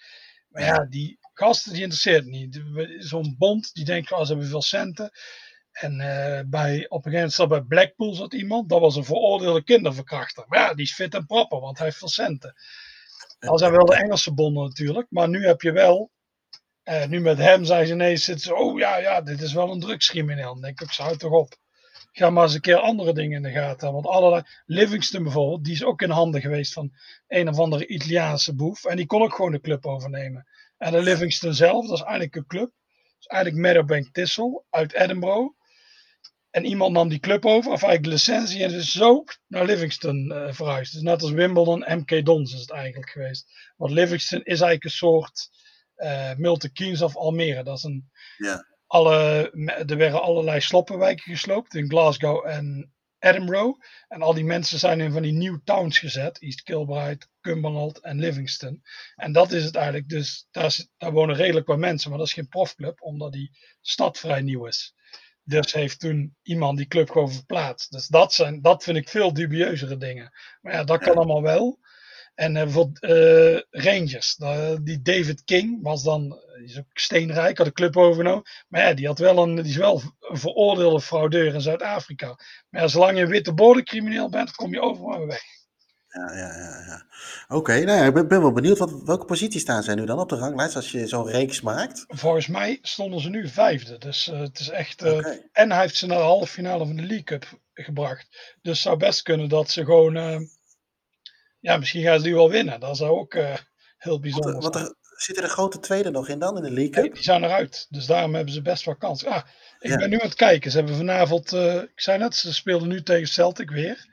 Maar ja, die gasten die interesseert het niet. Zo'n bond die denkt, oh, ze hebben veel centen. En uh, bij, op een gegeven moment zat bij Blackpool zat iemand, dat was een veroordeelde kinderverkrachter. Maar ja, die is fit en proper, want hij heeft veel centen. Dat zijn wel de Engelse bonden natuurlijk, maar nu heb je wel, uh, nu met hem zijn ze ineens, zitten oh ja, ja, dit is wel een drugscrimineel. Dan denk ik, zou toch op. Ga maar eens een keer andere dingen in de gaten. Want allerlei, Livingston bijvoorbeeld, die is ook in handen geweest van een of andere Italiaanse boef. En die kon ook gewoon de club overnemen. En de Livingston zelf, dat is eigenlijk een club. Is eigenlijk Meadowbank Thistle uit Edinburgh. En iemand nam die club over, of eigenlijk de licentie, en is zo naar Livingston uh, verhuisd. Dus net als Wimbledon, MK Dons is het eigenlijk geweest. Want Livingston is eigenlijk een soort uh, Milton Keynes of Almere. Dat is een, ja. Alle, er werden allerlei sloppenwijken gesloopt in Glasgow en Edinburgh. En al die mensen zijn in van die new towns gezet. East Kilbride, Cumberland en Livingston. En dat is het eigenlijk. Dus daar, is, daar wonen redelijk wat mensen. Maar dat is geen profclub, omdat die stad vrij nieuw is. Dus heeft toen iemand die club gewoon verplaatst. Dus dat, zijn, dat vind ik veel dubieuzere dingen. Maar ja, dat kan *laughs* allemaal wel. En uh, bijvoorbeeld uh, Rangers, uh, die David King was dan, die is ook steenrijk, had de club overgenomen. Maar ja, die, had wel een, die is wel een veroordeelde fraudeur in Zuid-Afrika. Maar ja, zolang je een witte bordencrimineel bent, kom je overal weg. Ja, ja, ja. ja. Oké, okay, nou ja, ik ben, ben, wel benieuwd. Wat, welke positie staan zij nu dan op de ranglijst als je zo'n reeks maakt? Volgens mij stonden ze nu vijfde. Dus uh, het is echt. Okay. En hij heeft ze naar de halve finale van de League Cup gebracht. Dus het zou best kunnen dat ze gewoon. Uh, ja, misschien gaan ze die wel winnen. Dat zou ook heel bijzonder wat, wat er, Zitten de grote tweede nog in dan in de League? Nee, die zijn eruit. Dus daarom hebben ze best wel kans. Ah, ik ja. ben nu aan het kijken. Ze hebben vanavond. ik zei net, ze speelden nu tegen Celtic weer.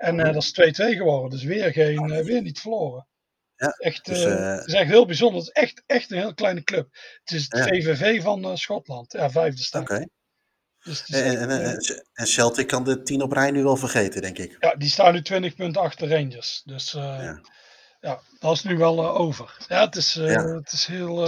En uh, dat is 2-2 geworden. Dus weer, geen, uh, weer niet verloren. Ja, echt, dus, uh, het is echt heel bijzonder. Het is echt, echt een heel kleine club. Het is het ja. VVV van Schotland. Ja, vijfde staat. Oké. Okay. Dus en, en, en, Celtic kan de 10 op rij nu wel vergeten, denk ik. Ja, die staan nu 20 punten achter Rangers. Dus ja. ja. dat is nu wel over. Ja, het is, het is heel...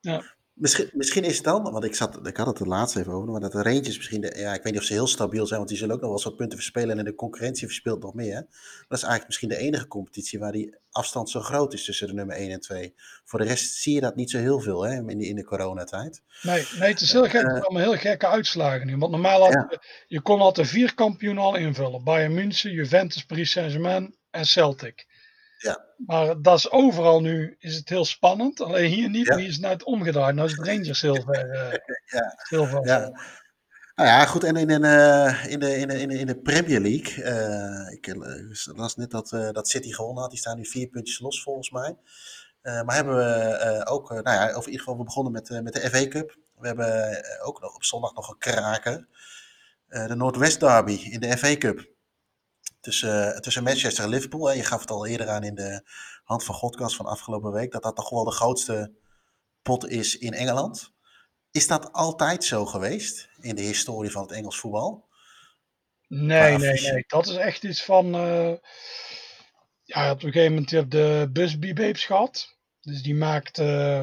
ja. Misschien, misschien is het dan, want ik, zat, ik had het er laatst even over, maar dat de Rangers misschien, de, ja, ik weet niet of ze heel stabiel zijn, want die zullen ook nog wel eens wat punten verspelen en de concurrentie verspeelt nog meer. Maar dat is eigenlijk misschien de enige competitie waar die afstand zo groot is tussen de nummer 1 en 2. Voor de rest zie je dat niet zo heel veel hè, in, de, in de coronatijd. Nee, nee, het is heel gek, uh, allemaal heel gekke uitslagen nu. Want normaal had, ja. je kon altijd vier kampioenen al invullen. Bayern München, Juventus, Paris Saint-Germain en Celtic. Ja. Maar dat is overal nu is het heel spannend. Alleen hier niet, ja. hier is het het omgedraaid. Nou is het Rangers heel ver. Uh, *laughs* ja. Heel ver. Ja. Nou ja, goed. En in, in, uh, in, de, in, de, in, de, in de Premier League. Uh, ik las net dat, dat City gewonnen had. Die staan nu vier puntjes los volgens mij. maar hebben we ook, nou ja, of in ieder geval, we begonnen met, met de FA Cup. We hebben ook nog op zondag nog een kraker. de Noordwest Derby in de FA Cup tussen, tussen Manchester en Liverpool. Hè. Je gaf het al eerder aan in de hand van Godkast van afgelopen week, dat dat toch wel de grootste pot is in Engeland. Is dat altijd zo geweest in de historie van het Engels voetbal? Nee, nee, nee. Dat is echt iets van. Uh, ja, op een gegeven moment heb de Busby Babes gehad. Dus die maakt. Uh,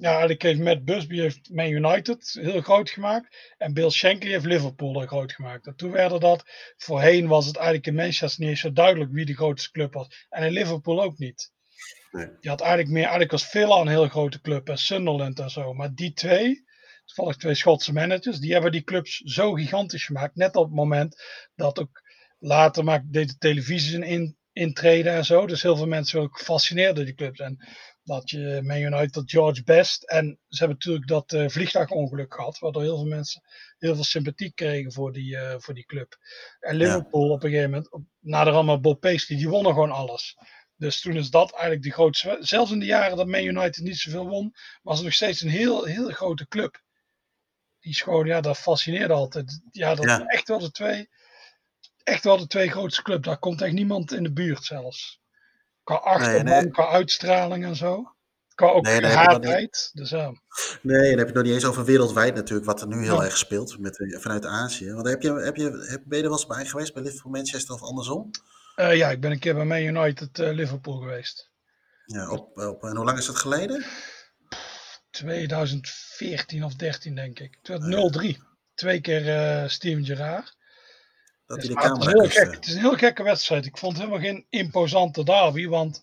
ja, eigenlijk heeft Matt Busby heeft Man United heel groot gemaakt. En Bill Shankly heeft Liverpool heel groot gemaakt. En toen werden dat, voorheen was het eigenlijk in Manchester niet eens zo duidelijk wie de grootste club was. En in Liverpool ook niet. Nee. Je had eigenlijk meer, eigenlijk was Villa een heel grote club en Sunderland en zo. Maar die twee, toevallig twee Schotse managers, die hebben die clubs zo gigantisch gemaakt. Net op het moment dat ook later maakte deed de televisie in, intreden en zo. Dus heel veel mensen ook gefascineerd door die clubs. En dat je Man United George Best. En ze hebben natuurlijk dat uh, vliegtuigongeluk gehad, waardoor heel veel mensen heel veel sympathie kregen voor die, uh, voor die club. En Liverpool ja. op een gegeven moment, nader allemaal Bob Paisley, die wonnen gewoon alles. Dus toen is dat eigenlijk de grootste. Zelfs in de jaren dat Man United niet zoveel won, was het nog steeds een heel, heel grote club. Die is gewoon, ja, dat fascineerde altijd. Ja, dat ja. echt wel de twee. Echt wel de twee grootste clubs. Daar komt echt niemand in de buurt zelfs. Qua achterban, nee, nee. qua uitstraling en zo. Qua ook nee, hardheid. Dus. Nee, dan heb je het nog niet eens over wereldwijd natuurlijk, wat er nu heel ja. erg speelt met, vanuit Azië. Want heb je, heb je, heb, ben je er wel eens bij geweest bij Liverpool Manchester of andersom? Uh, ja, ik ben een keer bij Man United uh, Liverpool geweest. Ja, op, op, en hoe lang is dat geleden? 2014 of 13 denk ik. 2003. Twee keer uh, Steven Gerrard. Dat dus, het, is gek, het is een heel gekke wedstrijd. Ik vond het helemaal geen imposante derby, want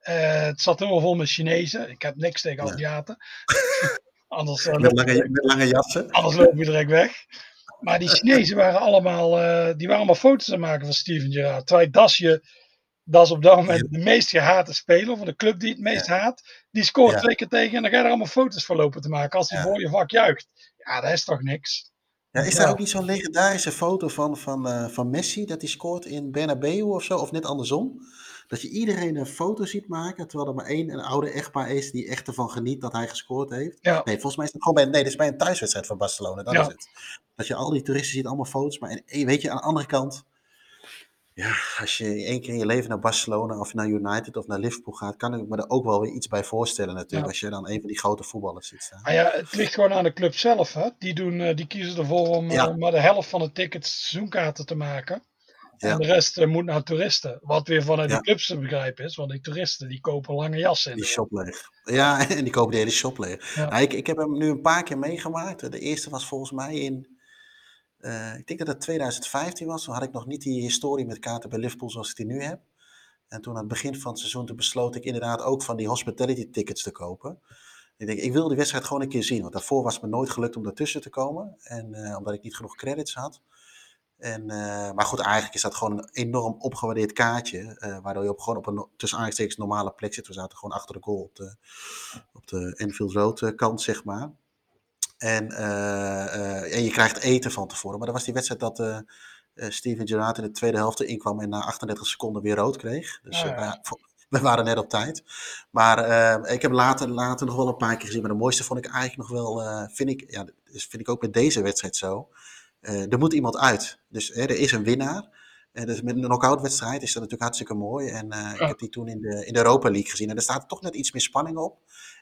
Eh, het zat helemaal vol met Chinezen. Ik heb niks tegen Ja. Aziaten. *laughs* anders, eh, Met lange, met lange jassen. anders loop je direct weg. Maar die Chinezen waren allemaal, eh, die waren allemaal foto's aan het maken van Steven Gerrard. Terwijl Dasje, dat is op dat moment de meest gehate speler van de club die het meest haat. Die scoort Ja. twee keer tegen en dan ga je er allemaal foto's voor lopen te maken als hij voor je vak juicht. Ja, dat is toch niks. Ja, is daar ook niet zo'n legendarische foto van, van, eh, van Messi dat hij scoort in Bernabeu of zo, of net andersom? Dat je iedereen een foto ziet maken, terwijl er maar één een oude echtpaar is die echt ervan geniet dat hij gescoord heeft. Ja. Nee, volgens mij is het gewoon bij, nee, dat is bij een thuiswedstrijd van Barcelona, dat Ja. is het. Dat je al die toeristen ziet, allemaal foto's, maar en weet je, aan de andere kant, ja, als je één keer in je leven naar Barcelona of naar United of naar Liverpool gaat, kan ik me er ook wel weer iets bij voorstellen natuurlijk, Ja. als je dan een van die grote voetballers ziet staan. Maar ja, het ligt gewoon aan de club zelf. Hè? Die, doen, eh, die kiezen ervoor om eh, Ja. maar de helft van de tickets seizoenkaarten te maken. Ja. En de rest eh, moet naar toeristen. Wat weer vanuit de clubs te begrijpen is. Want die toeristen die kopen lange jassen. in Die shop leeg. Ja, *laughs* en die kopen de hele shop leeg. Nou, ik, ik heb hem nu een paar keer meegemaakt. De eerste was volgens mij in, eh, ik denk dat het 2015 was. Toen had ik nog niet die historie met kaarten bij Liverpool zoals ik die nu heb. En toen aan het begin van het seizoen, toen besloot ik inderdaad ook van die hospitality tickets te kopen. Ik denk, ik wil die wedstrijd gewoon een keer zien. Want daarvoor was het me nooit gelukt om daartussen te komen. En eh, omdat ik niet genoeg credits had. En, eh, maar goed, eigenlijk is dat gewoon een enorm opgewaardeerd kaartje. waardoor je op, gewoon op een tussen aanhalingstekens normale plek zit. We zaten gewoon achter de goal op de, op de Enfield Road kant, zeg maar. En, eh, eh, en je krijgt eten van tevoren. Maar dat was die wedstrijd dat eh, Steven Gerrard in de tweede helft inkwam en na 38 seconden weer rood kreeg. Dus Ah, ja. ja, vo- we waren net op tijd. Maar ik heb later, later nog wel een paar keer gezien. Maar de mooiste vond ik eigenlijk nog wel, vind, ik, ja, dat is- vind ik ook met deze wedstrijd zo. Er moet iemand uit. Dus hè, er is een winnaar. En dus met een knock-out wedstrijd is dat natuurlijk hartstikke mooi. En ik heb die toen in de, in de Europa League gezien. En er staat toch net iets meer spanning op.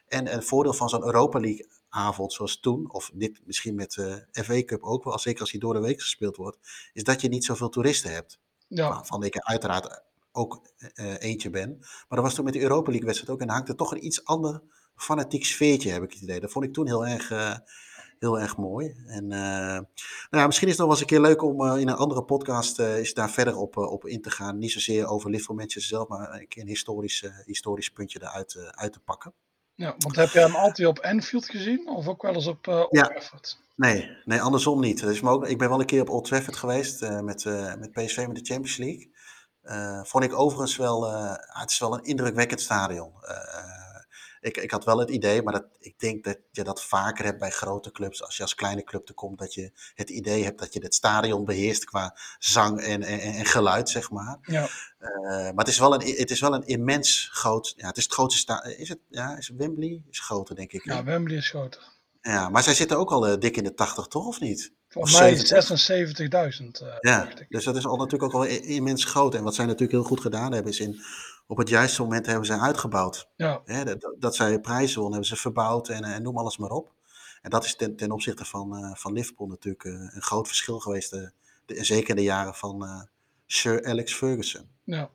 En een voordeel van zo'n Europa League avond zoals toen, of dit misschien met de FA Cup ook wel, zeker als die door de week gespeeld wordt, is dat je niet zoveel toeristen hebt. Ja, Waarvan ik er uiteraard ook eh, eentje ben. Maar dat was toen met de Europa League wedstrijd ook. En dan hangt er toch een iets ander fanatiek sfeertje, heb ik het idee. Dat vond ik toen heel erg, eh, heel erg mooi. En eh, nou ja, misschien is het nog wel eens een keer leuk om eh, in een andere podcast eh, is daar verder op, eh, op in te gaan. Niet zozeer over Liverpool Manchester zelf, maar een keer een historisch, eh, historisch puntje eruit eh, uit te pakken. Ja, want heb jij hem altijd op Anfield gezien? Of ook wel eens op uh, Old Ja. Trafford? Nee, nee, andersom niet. Dus, ook, ik ben wel een keer op Old Trafford geweest eh, met, eh, met PSV met de Champions League. Vond ik overigens wel, het is wel een indrukwekkend stadion. Ik, ik had wel het idee, maar dat, ik denk dat je dat vaker hebt bij grote clubs. Als je als kleine club er komt, dat je het idee hebt dat je het stadion beheerst qua zang en, en, en geluid, zeg maar. Ja, Eh, maar het is, wel een, het is wel een immens groot, ja, het is het grootste stadion. Is het, ja, is Wembley? Is groter, denk ik. ja Wembley is groter. Ja, maar zij zitten ook al eh, dik in de 80, toch? Of niet? Volgens mij 70. 76.000. eh, Ja, dus dat is al natuurlijk ook wel immens groot. En wat zij natuurlijk heel goed gedaan hebben, is in, op het juiste moment hebben ze uitgebouwd. Ja, Hè, dat, dat zij prijzen won, hebben ze verbouwd en, en noem alles maar op. En dat is ten, ten opzichte van, eh, van Liverpool natuurlijk eh, een groot verschil geweest. eh, de, zeker in de jaren van eh, Sir Alex Ferguson. ja.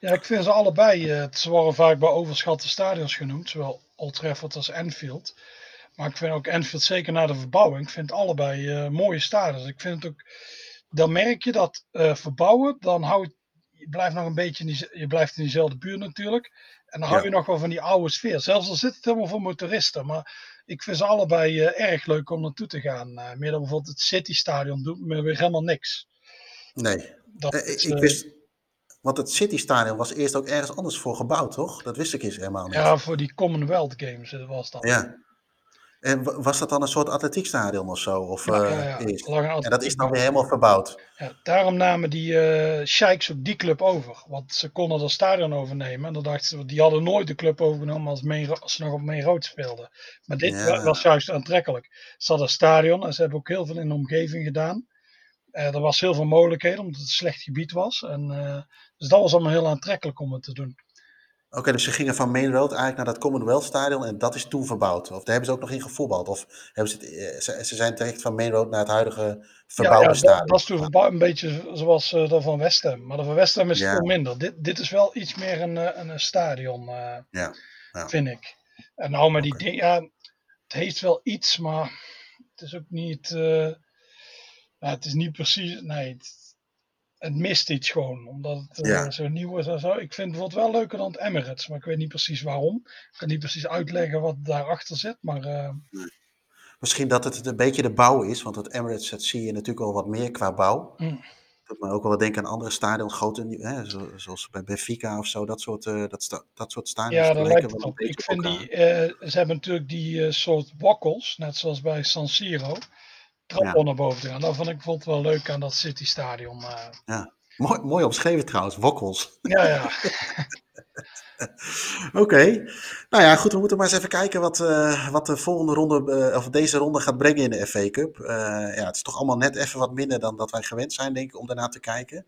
ja, ik vind ze allebei. eh, ze worden vaak bij overschatte stadions genoemd. Zowel Old Trafford als Anfield. Maar ik vind ook Anfield, zeker na de verbouwing, ik vind allebei eh, mooie stadions. Ik vind het ook, dan merk je dat eh, verbouwen, dan houdt, je blijft nog een beetje, in die, je blijft in diezelfde buurt natuurlijk. En dan hou Ja. je nog wel van die oude sfeer. Zelfs al zit het helemaal voor motoristen. Maar ik vind ze allebei eh, erg leuk om naartoe te gaan. Eh, meer dan bijvoorbeeld het City Stadion doet me weer helemaal niks. Nee, Dat Eh, ik, is, ik wist, want het City Stadion was eerst ook ergens anders voor gebouwd, toch? Dat wist ik eens helemaal niet. ja, voor die Commonwealth Games was dat. Ja. En wa- was dat dan een soort atletiekstadion of zo? Of, Ja, eh, ja, ja. En dat is dan weer helemaal verbouwd. Ja, daarom namen die eh sheiks ook die club over. Want ze konden dat stadion overnemen. En dan dachten ze, die hadden nooit de club overgenomen als, Ro- als ze nog op Main Road speelden. Maar dit was juist aantrekkelijk. Ze hadden een stadion en ze hebben ook heel veel in de omgeving gedaan. Eh, er was heel veel mogelijkheden omdat het een slecht gebied was. En, dus dat was allemaal heel aantrekkelijk om het te doen. Oké, dus ze gingen van Main Road eigenlijk naar dat Commonwealth Stadion en dat is toen verbouwd. Of daar hebben ze ook nog in gevoetbald. Of hebben ze, het, eh, ze, ze zijn terecht van Main Road naar het huidige verbouwde ja, ja, stadion. dat, dat is toen verbouwd, een beetje zoals eh dat van West Ham. Maar de van West Ham is Ja. veel minder. Dit, dit is wel iets meer een, eh, een, een stadion. Ja, ja. vind ik. En nou, maar die ding, ja, het heeft wel iets, maar het is ook niet, het is niet precies, nee, het, het mist iets gewoon, omdat het eh, zo nieuw is en zo. Ik vind het wel leuker dan het Emirates, maar ik weet niet precies waarom. Ik kan niet precies uitleggen wat daarachter zit, maar eh, Misschien dat het een beetje de bouw is, want het Emirates dat zie je natuurlijk wel wat meer qua bouw. Mm. Dat me ook wel denken aan andere stadions, grote, hè, zo- zoals bij Benfica of zo, dat soort, eh, dat, sta- dat soort stadions. ja, lijken lijkt wel op. Ik vind die, ze hebben natuurlijk die soort wakkels, net zoals bij San Siro, Ja. naar boven te gaan. Dat vond ik bijvoorbeeld wel leuk aan dat City Stadion. eh. Mooi, mooi omschreven trouwens, wokkels. ja, ja. *laughs* Oké, nou ja, goed, we moeten maar eens even kijken wat, eh, wat de volgende ronde, eh, of deze ronde gaat brengen in de FA Cup. Ja, het is toch allemaal net even wat minder dan dat wij gewend zijn, denk ik, om daarna te kijken.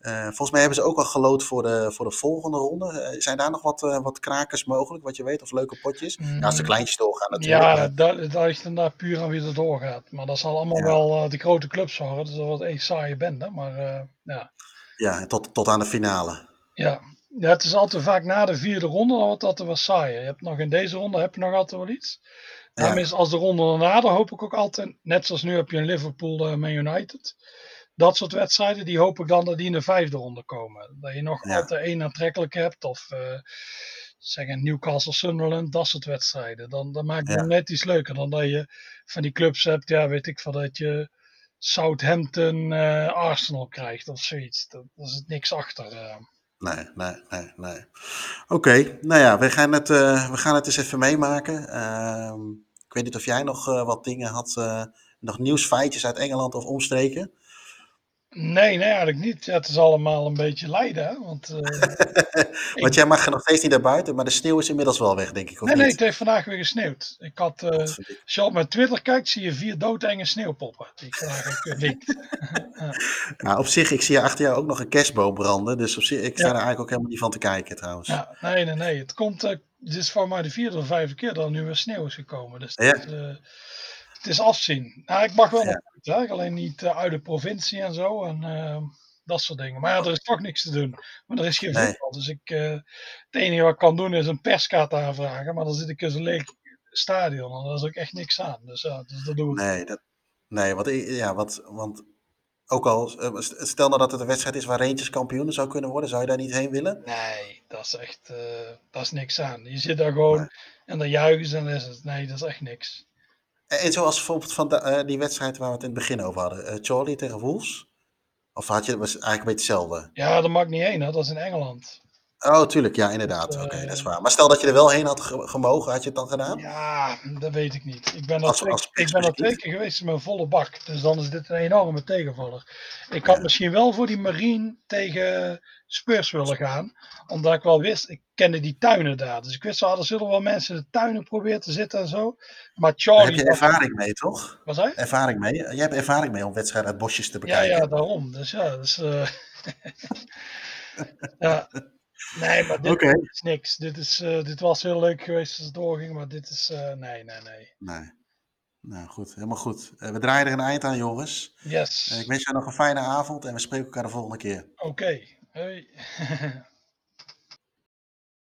Eh, volgens mij hebben ze ook al gelood voor de, voor de volgende ronde. Eh, zijn daar nog wat, eh, wat krakers mogelijk, wat je weet, of leuke potjes? Ja, als de kleintjes doorgaan natuurlijk. Ja, dat, dat ligt inderdaad puur aan wie er doorgaat. Maar dat zal allemaal Ja. wel de grote clubs worden. Dus dat wordt één saaie bende. Maar ja. ja tot, tot aan de finale. Ja. ja, het is altijd vaak na de vierde ronde, dan wordt het altijd wel saaier. Je hebt nog in deze ronde heb je nog altijd wel iets. Daarom Ja. is als de ronde daarna, dan hoop ik ook altijd, net zoals nu heb je een Liverpool Man United. Dat soort wedstrijden, die hoop ik dan dat die in de vijfde ronde komen. Dat je nog Ja. altijd één aantrekkelijk hebt. Of eh zeg een Newcastle Sunderland, dat soort wedstrijden. Dan, dan maakt het Ja. net iets leuker dan dat je van die clubs hebt, ja weet ik van dat je Southampton eh, Arsenal krijgt of zoiets. Dat, daar zit niks achter. eh. Nee, nee, nee, nee. Oké, nou ja, we gaan, het, we gaan het eens even meemaken. Ehm, ik weet niet of jij nog wat dingen had, nog nieuwsfeitjes uit Engeland of omstreken. Nee, nee, eigenlijk niet. Ja, het is allemaal een beetje lijden, hè? Want, eh, *laughs* Want jij mag er nog steeds niet naar buiten, maar de sneeuw is inmiddels wel weg, denk ik. Of nee, nee, niet? het heeft vandaag weer gesneeuwd. Ik had, eh, Godverdikke. als je op mijn Twitter kijkt, zie je vier doodenge sneeuwpoppen. Die ik vandaag heb gelinkt. *laughs* Nou, op zich, ik zie hier achter jou ook nog een kerstboom branden. Dus op zich, ik sta Ja. er eigenlijk ook helemaal niet van te kijken trouwens. Ja, nee, nee, nee. Het komt, eh, dit is voor mij de vierde of vijfde keer dat er nu weer sneeuw is gekomen. Dus Ja. het, is, eh, het is afzien. Nou, ik mag wel naar buiten, alleen niet eh, uit de provincie en zo. En eh, dat soort dingen. Maar ja, er is toch niks te doen. Maar er is geen Nee. voetbal. Dus ik, eh, het enige wat ik kan doen is een perskaart aanvragen. Maar dan zit ik in zo'n leeg stadion. En daar is ook echt niks aan. Dus ja, dus dat doe ik. Nee, dat, nee want, ja, want, want ook al, eh, st- stel nou dat het een wedstrijd is waar Rangers kampioenen zou kunnen worden, zou je daar niet heen willen? Nee, dat is echt, dat is niks aan. Je zit daar gewoon Nee. en dan juichen ze en dan is het, nee, dat is echt niks. En, en zoals bijvoorbeeld van eh, die wedstrijd waar we het in het begin over hadden, eh, Charlie tegen Wolves? Of had je, was eigenlijk een beetje hetzelfde? Ja, dat mag niet hè? dat is in Engeland. Oh, tuurlijk, ja, inderdaad. Oké, dat is waar. Maar stel dat je er wel heen had ge- gemogen, had je het dan gedaan? Ja, dat weet ik niet. Ik ben Als- twee, als ik ben er twee keer geweest in mijn volle bak. Dus dan is dit een enorme tegenvaller. Ik had Ja. misschien wel voor die Marine tegen Spurs willen gaan. Omdat ik wel wist, ik kende die tuinen daar. Dus ik wist er zullen wel mensen in de tuinen proberen te zitten en zo. Maar Daar Charlie... heb je ervaring mee, toch? Wat zei? Ervaring mee? Jij hebt ervaring mee om wedstrijden uit bosjes te Ja, bekijken. ja, daarom. Dus ja, dus, eh, *laughs* ja. Nee, maar dit is niks. Dit, is, eh, dit was heel leuk geweest als het doorging, maar dit is, eh, nee, nee, nee. Nee. Nou goed, helemaal goed. Eh, we draaien er een eind aan, jongens. Yes. Ik wens jou nog een fijne avond en we spreken elkaar de volgende keer. Oké. Hoi. *laughs*